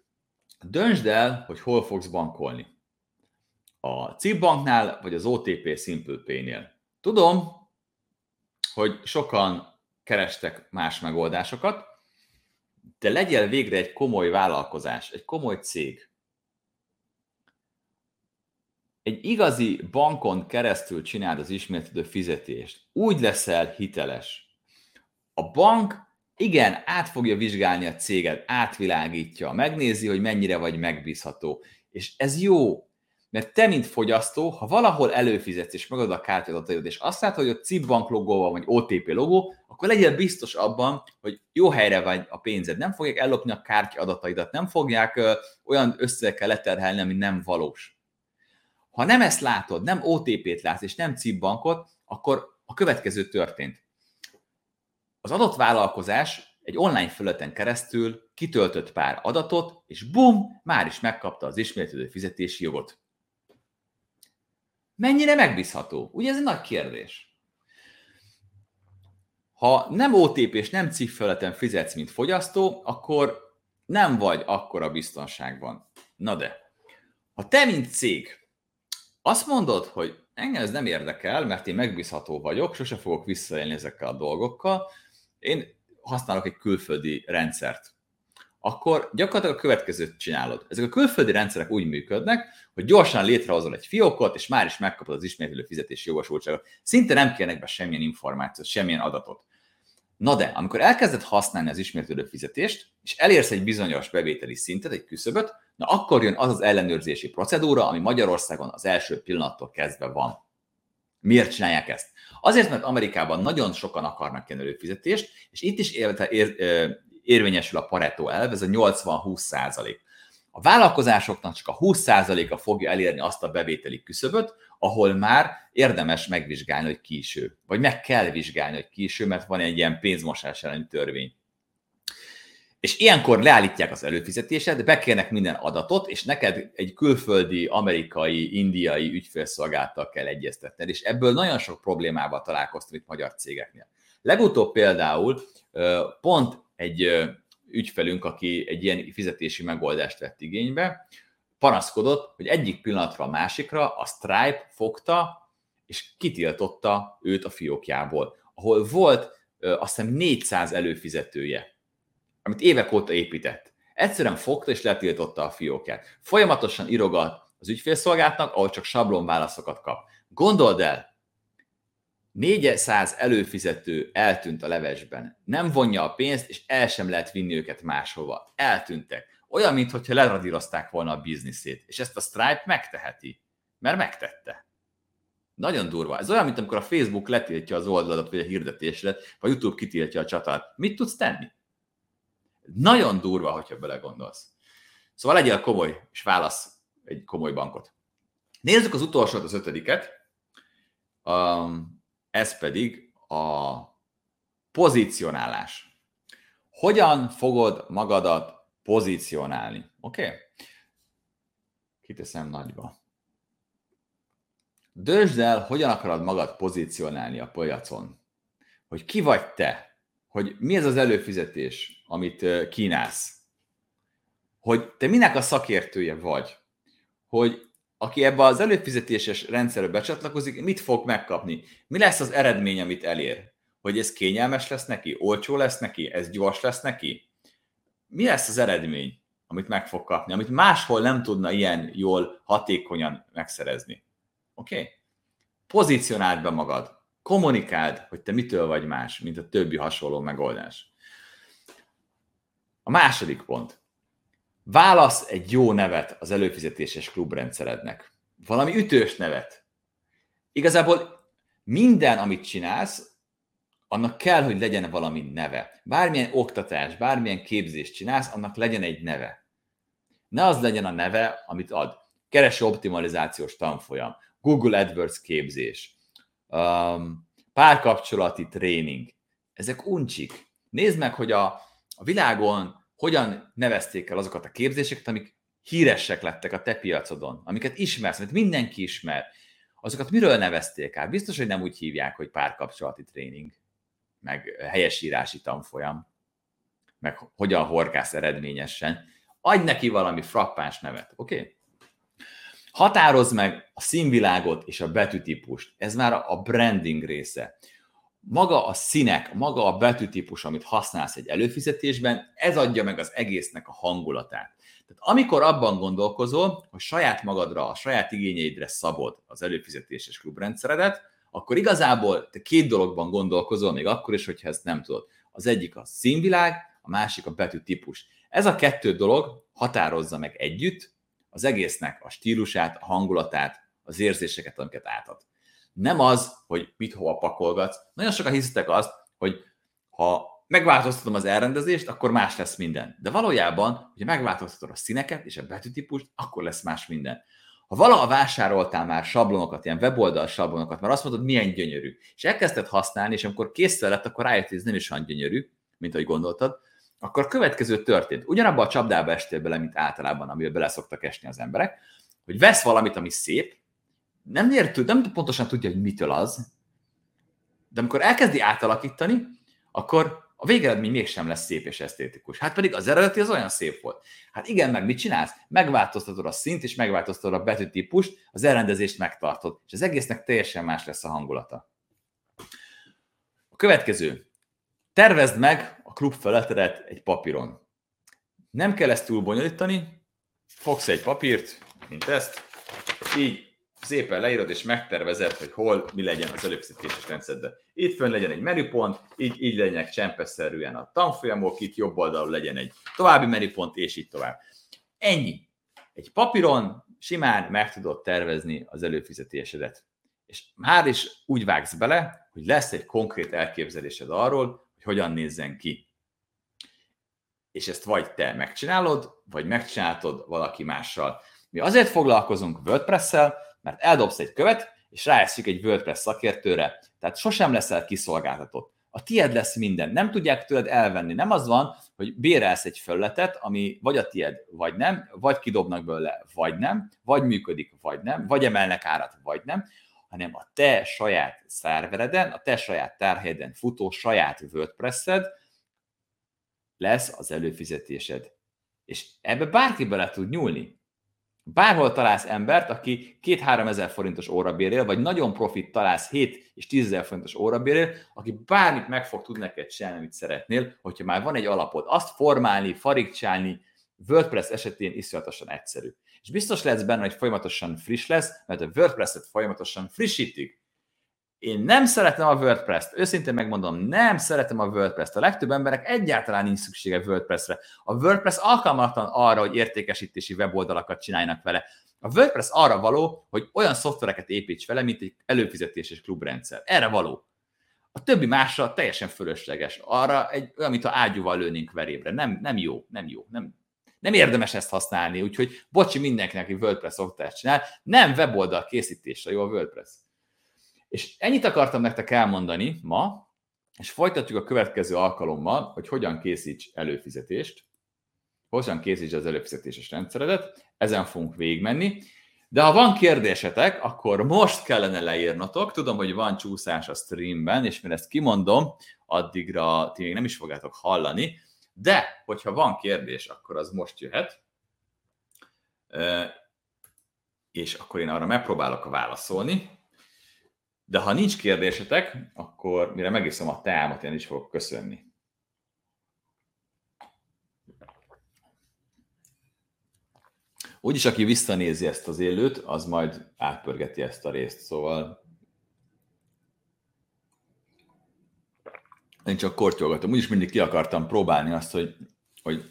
Döntsd el, hogy hol fogsz bankolni. A CIP banknál, vagy az OTP Simple Pay-nél. Tudom, hogy sokan kerestek más megoldásokat, de legyél végre egy komoly vállalkozás, egy komoly cég. Egy igazi bankon keresztül csináld az ismétlődő fizetést. Úgy leszel hiteles. A bank igen, át fogja vizsgálni a céget, átvilágítja, megnézi, hogy mennyire vagy megbízható. És ez jó, mert te, mint fogyasztó, ha valahol előfizetsz és megadod a kártyadataidat, és azt látod, hogy a CIP bank logóval vagy OTP logó, akkor legyél biztos abban, hogy jó helyre vagy a pénzed. Nem fogják ellopni a kártya adataidat, nem fogják olyan összegekkel leterhelni, ami nem valós. Ha nem ezt látod, nem OTP-t látsz, és nem CIP bankot, akkor a következő történt. Az adott vállalkozás egy online felületen keresztül kitöltött pár adatot, és bum, már is megkapta az ismétlődő fizetési jogot. Mennyire megbízható? Ugye ez egy nagy kérdés. Ha nem OTP és nem CIF felületen fizetsz, mint fogyasztó, akkor nem vagy akkora biztonságban. Na de, ha te, mint cég, azt mondod, hogy engem ez nem érdekel, mert én megbízható vagyok, sose fogok visszaélni ezekkel a dolgokkal, én használok egy külföldi rendszert, akkor gyakorlatilag a következőt csinálod. Ezek a külföldi rendszerek úgy működnek, hogy gyorsan létrehozol egy fiókot, és már is megkapod az ismétlő fizetési jogosultságot. Szinte nem kérnek be semmilyen információt, semmilyen adatot. Na de, amikor elkezded használni az ismétlődő fizetést, és elérsz egy bizonyos bevételi szintet, egy küszöböt, na akkor jön az az ellenőrzési procedúra, ami Magyarországon az első pillanattól kezdve van. Miért csinálják ezt? Azért, mert Amerikában nagyon sokan akarnak ilyen előfizetést, és itt is ér, ér, érvényesül a Pareto elv, ez a 80-20 százalék. A vállalkozásoknak csak a 20%-a fogja elérni azt a bevételi küszöböt, ahol már érdemes megvizsgálni, hogy ki is ő. Vagy meg kell vizsgálni, hogy ki is ő, mert van egy ilyen pénzmosás elleni törvény. És ilyenkor leállítják az előfizetésed, bekérnek minden adatot, és neked egy külföldi, amerikai, indiai ügyfélszolgáltal kell egyeztetned, és ebből nagyon sok problémával találkoztam itt magyar cégeknél. Legutóbb például pont egy ügyfelünk, aki egy ilyen fizetési megoldást vett igénybe, panaszkodott, hogy egyik pillanatra a másikra a Stripe fogta, és kitiltotta őt a fiókjából, ahol volt azt hiszem 400 előfizetője amit évek óta épített. Egyszerűen fogta és letiltotta a fiókját. Folyamatosan írogat az ügyfélszolgáltnak, ahol csak sablon válaszokat kap. Gondold el, 400 előfizető eltűnt a levesben. Nem vonja a pénzt, és el sem lehet vinni őket máshova. Eltűntek. Olyan, mintha leradírozták volna a bizniszét. És ezt a Stripe megteheti. Mert megtette. Nagyon durva. Ez olyan, mint amikor a Facebook letiltja az oldaladat, vagy a hirdetésedet, vagy YouTube kitiltja a csatát. Mit tudsz tenni? Nagyon durva, hogyha belegondolsz. Szóval legyél komoly, és válasz egy komoly bankot. Nézzük az utolsót, az ötödiket. Um, ez pedig a pozicionálás. Hogyan fogod magadat pozícionálni? Oké? Okay? Kiteszem nagyba. Dösd el, hogyan akarod magad pozícionálni a piacon. Hogy ki vagy te, hogy mi ez az előfizetés, amit kínálsz. Hogy te minek a szakértője vagy. Hogy aki ebbe az előfizetéses rendszerbe becsatlakozik, mit fog megkapni? Mi lesz az eredmény, amit elér? Hogy ez kényelmes lesz neki? Olcsó lesz neki? Ez gyors lesz neki? Mi lesz az eredmény, amit meg fog kapni, amit máshol nem tudna ilyen jól, hatékonyan megszerezni? Oké? Okay? Pozícionáld be magad kommunikáld, hogy te mitől vagy más, mint a többi hasonló megoldás. A második pont. Válasz egy jó nevet az előfizetéses klubrendszerednek. Valami ütős nevet. Igazából minden, amit csinálsz, annak kell, hogy legyen valami neve. Bármilyen oktatás, bármilyen képzést csinálsz, annak legyen egy neve. Ne az legyen a neve, amit ad. Kereső optimalizációs tanfolyam, Google AdWords képzés, um, párkapcsolati tréning. Ezek uncsik. Nézd meg, hogy a, a világon hogyan nevezték el azokat a képzéseket, amik híresek lettek a te piacodon, amiket ismersz, amit mindenki ismer. Azokat miről nevezték el? Biztos, hogy nem úgy hívják, hogy párkapcsolati tréning, meg helyesírási tanfolyam, meg hogyan horgász eredményesen. Adj neki valami frappáns nevet, oké? Okay? Határozd meg a színvilágot és a betűtípust. Ez már a branding része. Maga a színek, maga a betűtípus, amit használsz egy előfizetésben, ez adja meg az egésznek a hangulatát. Tehát amikor abban gondolkozol, hogy saját magadra, a saját igényeidre szabod az előfizetéses klubrendszeredet, akkor igazából te két dologban gondolkozol, még akkor is, hogyha ezt nem tudod. Az egyik a színvilág, a másik a betűtípus. Ez a kettő dolog határozza meg együtt az egésznek a stílusát, a hangulatát, az érzéseket, amiket átad. Nem az, hogy mit hova pakolgatsz. Nagyon sokan hiszitek azt, hogy ha megváltoztatom az elrendezést, akkor más lesz minden. De valójában, hogyha megváltoztatod a színeket és a betűtípust, akkor lesz más minden. Ha valaha vásároltál már sablonokat, ilyen weboldal sablonokat, mert azt mondod, milyen gyönyörű, és elkezdted használni, és amikor készül lett, akkor rájött, hogy ez nem is olyan gyönyörű, mint ahogy gondoltad, akkor a következő történt. Ugyanabba a csapdába estél bele, mint általában, amiben bele szoktak esni az emberek, hogy vesz valamit, ami szép, nem értő, nem pontosan tudja, hogy mitől az, de amikor elkezdi átalakítani, akkor a végeredmény mégsem lesz szép és esztétikus. Hát pedig az eredeti az olyan szép volt. Hát igen, meg mit csinálsz? Megváltoztatod a szint, és megváltoztatod a betűtípust, az elrendezést megtartod, és az egésznek teljesen más lesz a hangulata. A következő. Tervezd meg a klub feletedet egy papíron. Nem kell ezt túl bonyolítani, fogsz egy papírt, mint ezt, így szépen leírod és megtervezed, hogy hol mi legyen az előfizetéses rendszerben. Itt fönn legyen egy menüpont, így, így legyenek csempesszerűen a tanfolyamok, itt jobb oldalon legyen egy további menüpont, és így tovább. Ennyi. Egy papíron simán meg tudod tervezni az előfizetésedet. És már is úgy vágsz bele, hogy lesz egy konkrét elképzelésed arról, hogy hogyan nézzen ki. És ezt vagy te megcsinálod, vagy megcsinálod valaki mással. Mi azért foglalkozunk WordPress-szel, mert eldobsz egy követ, és ráeszik egy WordPress szakértőre, tehát sosem leszel kiszolgáltatott. A tied lesz minden, nem tudják tőled elvenni. Nem az van, hogy bérelsz egy felületet, ami vagy a tied, vagy nem, vagy kidobnak belőle, vagy nem, vagy működik, vagy nem, vagy emelnek árat, vagy nem, hanem a te saját szervereden, a te saját tárhelyeden futó saját WordPress-ed lesz az előfizetésed. És ebbe bárki bele tud nyúlni. Bárhol találsz embert, aki 2-3 ezer forintos órabérél, vagy nagyon profit találsz 7 és 10 ezer forintos órabérél, aki bármit meg fog tudni neked csinálni, amit szeretnél, hogyha már van egy alapod. Azt formálni, farigcsálni, WordPress esetén iszonyatosan egyszerű. És biztos lesz benne, hogy folyamatosan friss lesz, mert a WordPress-et folyamatosan frissítik. Én nem szeretem a WordPress-t, őszintén megmondom, nem szeretem a WordPress-t. A legtöbb emberek egyáltalán nincs szüksége WordPress-re. A WordPress alkalmatlan arra, hogy értékesítési weboldalakat csináljanak vele. A WordPress arra való, hogy olyan szoftvereket építs vele, mint egy előfizetéses klubrendszer. Erre való. A többi másra teljesen fölösleges. Arra egy, olyan, mint a ágyúval lőnénk verébre. Nem, nem jó, nem jó. Nem, nem érdemes ezt használni, úgyhogy bocsi mindenkinek, aki WordPress szoktást csinál, nem weboldal készítésre jó a WordPress. És ennyit akartam nektek elmondani ma, és folytatjuk a következő alkalommal, hogy hogyan készíts előfizetést, hogyan készíts az előfizetéses rendszeredet, ezen fogunk végigmenni. De ha van kérdésetek, akkor most kellene leírnatok. Tudom, hogy van csúszás a streamben, és mire ezt kimondom, addigra ti még nem is fogjátok hallani. De, hogyha van kérdés, akkor az most jöhet. És akkor én arra megpróbálok válaszolni. De ha nincs kérdésetek, akkor mire megiszom a teámat, én is fogok köszönni. Úgyis, aki visszanézi ezt az élőt, az majd átpörgeti ezt a részt, szóval én csak kortyolgatom. Úgyis mindig ki akartam próbálni azt, hogy, hogy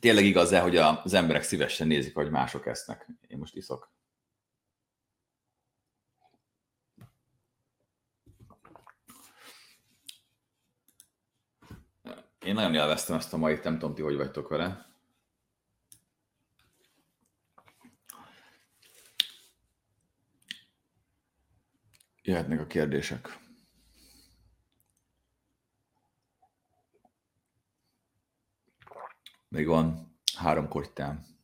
tényleg igaz-e, hogy az emberek szívesen nézik, hogy mások esznek. Én most iszok. Én nagyon élveztem ezt a mai, nem tudom ti, hogy vagytok vele. Jöhetnek a kérdések. Még van három kortyám.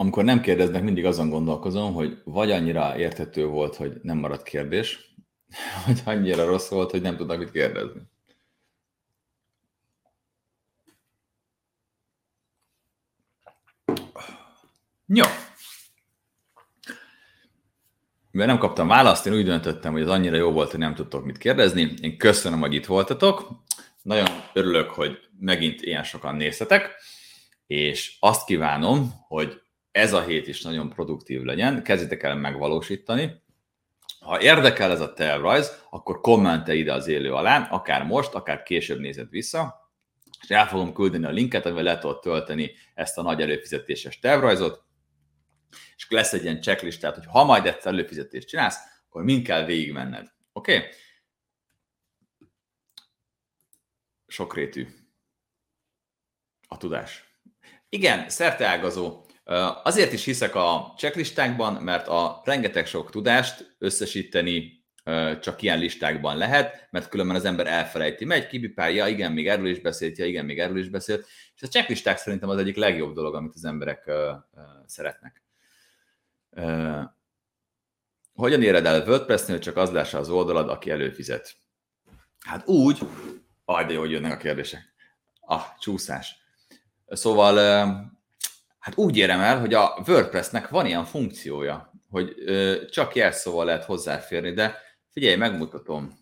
Amikor nem kérdeznek, mindig azon gondolkozom, hogy vagy annyira érthető volt, hogy nem maradt kérdés, vagy annyira rossz volt, hogy nem tudnak mit kérdezni. Jó. Mivel nem kaptam választ, én úgy döntöttem, hogy ez annyira jó volt, hogy nem tudtok mit kérdezni. Én köszönöm, hogy itt voltatok. Nagyon örülök, hogy megint ilyen sokan néztetek, és azt kívánom, hogy ez a hét is nagyon produktív legyen, kezdjétek el megvalósítani, Ha érdekel ez a tervrajz, akkor kommentelj ide az élő alá, akár most, akár később nézed vissza, és el fogom küldeni a linket, amivel le tudod tölteni ezt a nagy előfizetéses tervrajzot, és lesz egy ilyen checklistát, hogy ha majd egyszer előfizetést csinálsz, akkor mind kell végigmenned. Oké? Okay? Sokrétű a tudás. Igen, szerteágazó. Azért is hiszek a checklistákban, mert a rengeteg sok tudást összesíteni csak ilyen listákban lehet, mert különben az ember elfelejti. Megy, kibipálja, igen, még erről is beszélt, ja, igen, még erről is beszélt. És a checklisták szerintem az egyik legjobb dolog, amit az emberek szeretnek. Hogyan éred el WordPress-nél, csak az lássa az oldalad, aki előfizet? Hát úgy, aj, de jó, hogy jönnek a kérdések. Ah, csúszás. Szóval hát úgy érem el, hogy a WordPressnek van ilyen funkciója, hogy csak jelszóval lehet hozzáférni, de figyelj, megmutatom.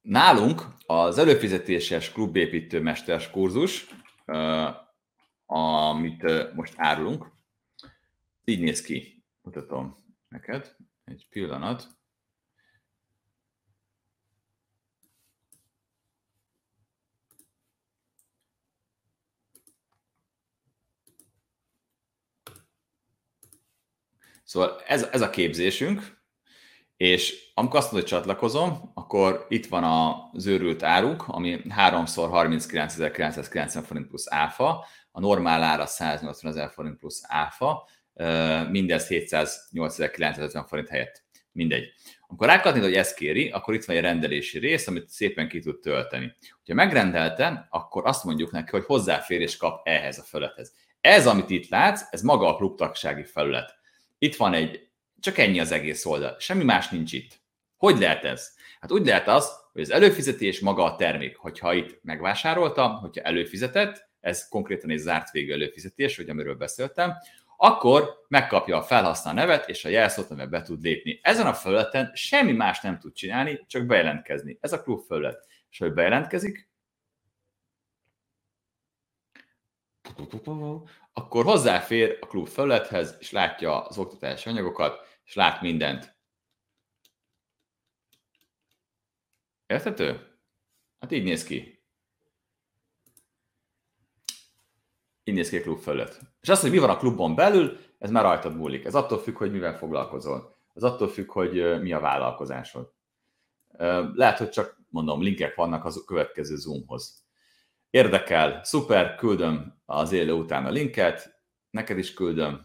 Nálunk az előfizetéses klubépítő mesters kurzus, amit most árulunk, így néz ki. Mutatom neked. Egy pillanat. Szóval ez, ez a képzésünk, és amikor azt mondod, hogy csatlakozom, akkor itt van az őrült áruk, ami 3x39.990 forint plusz áfa, a normál ára 180 ezer forint plusz áfa, mindez 708.950 forint helyett. Mindegy. Amikor rákattint, hogy ezt kéri, akkor itt van egy rendelési rész, amit szépen ki tud tölteni. Ha megrendelte, akkor azt mondjuk neki, hogy hozzáférés kap ehhez a felülethez. Ez, amit itt látsz, ez maga a klubtagsági felület. Itt van egy, csak ennyi az egész oldal, semmi más nincs itt. Hogy lehet ez? Hát úgy lehet az, hogy az előfizetés maga a termék. Hogyha itt megvásárolta, hogyha előfizetett, ez konkrétan egy zárt végű előfizetés, hogy amiről beszéltem, akkor megkapja a felhasználó nevet és a jelszót, amivel be tud lépni. Ezen a felületen semmi más nem tud csinálni, csak bejelentkezni. Ez a klub felület. És hogy bejelentkezik, akkor hozzáfér a klub felülethez, és látja az oktatási anyagokat, és lát mindent. Érthető? Hát így néz ki. Így néz ki a klub felület. És az, hogy mi van a klubon belül, ez már rajtad múlik. Ez attól függ, hogy mivel foglalkozol. Ez attól függ, hogy mi a vállalkozásod. Lehet, hogy csak mondom, linkek vannak az következő Zoomhoz. Érdekel, szuper, küldöm az élő után a linket, neked is küldöm.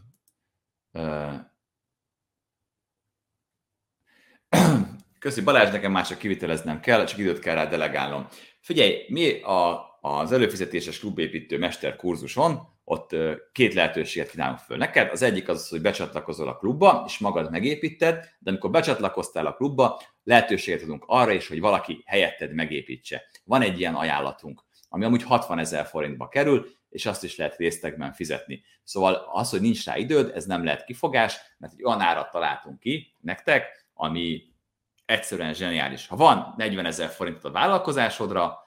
Köszi Balázs, nekem már csak kiviteleznem kell, csak időt kell rá delegálnom. Figyelj, mi a, az előfizetéses klubépítő mester ott két lehetőséget kínálunk föl neked. Az egyik az, hogy becsatlakozol a klubba, és magad megépíted, de amikor becsatlakoztál a klubba, lehetőséget adunk arra is, hogy valaki helyetted megépítse. Van egy ilyen ajánlatunk ami amúgy 60 ezer forintba kerül, és azt is lehet résztekben fizetni. Szóval az, hogy nincs rá időd, ez nem lehet kifogás, mert egy olyan árat találtunk ki nektek, ami egyszerűen zseniális. Ha van 40 ezer forint a vállalkozásodra,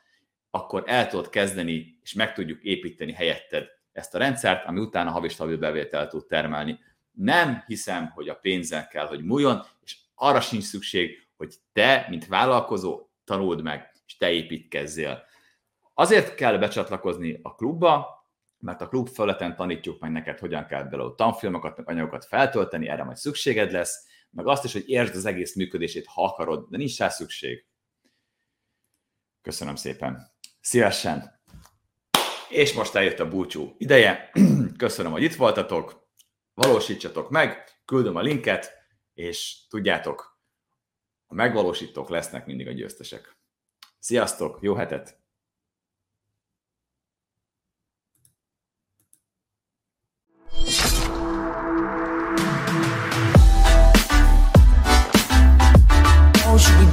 akkor el tudod kezdeni, és meg tudjuk építeni helyetted ezt a rendszert, ami utána havi stabil bevételt tud termelni. Nem hiszem, hogy a pénzen kell, hogy múljon, és arra sincs szükség, hogy te, mint vállalkozó, tanuld meg, és te építkezzél. Azért kell becsatlakozni a klubba, mert a klub felületen tanítjuk meg neked, hogyan kell belőle tanfilmokat, meg anyagokat feltölteni, erre majd szükséged lesz, meg azt is, hogy értsd az egész működését, ha akarod, de nincs rá szükség. Köszönöm szépen. Szívesen. És most eljött a búcsú ideje. Köszönöm, hogy itt voltatok. Valósítsatok meg, küldöm a linket, és tudjátok, a megvalósítók lesznek mindig a győztesek. Sziasztok, jó hetet! should we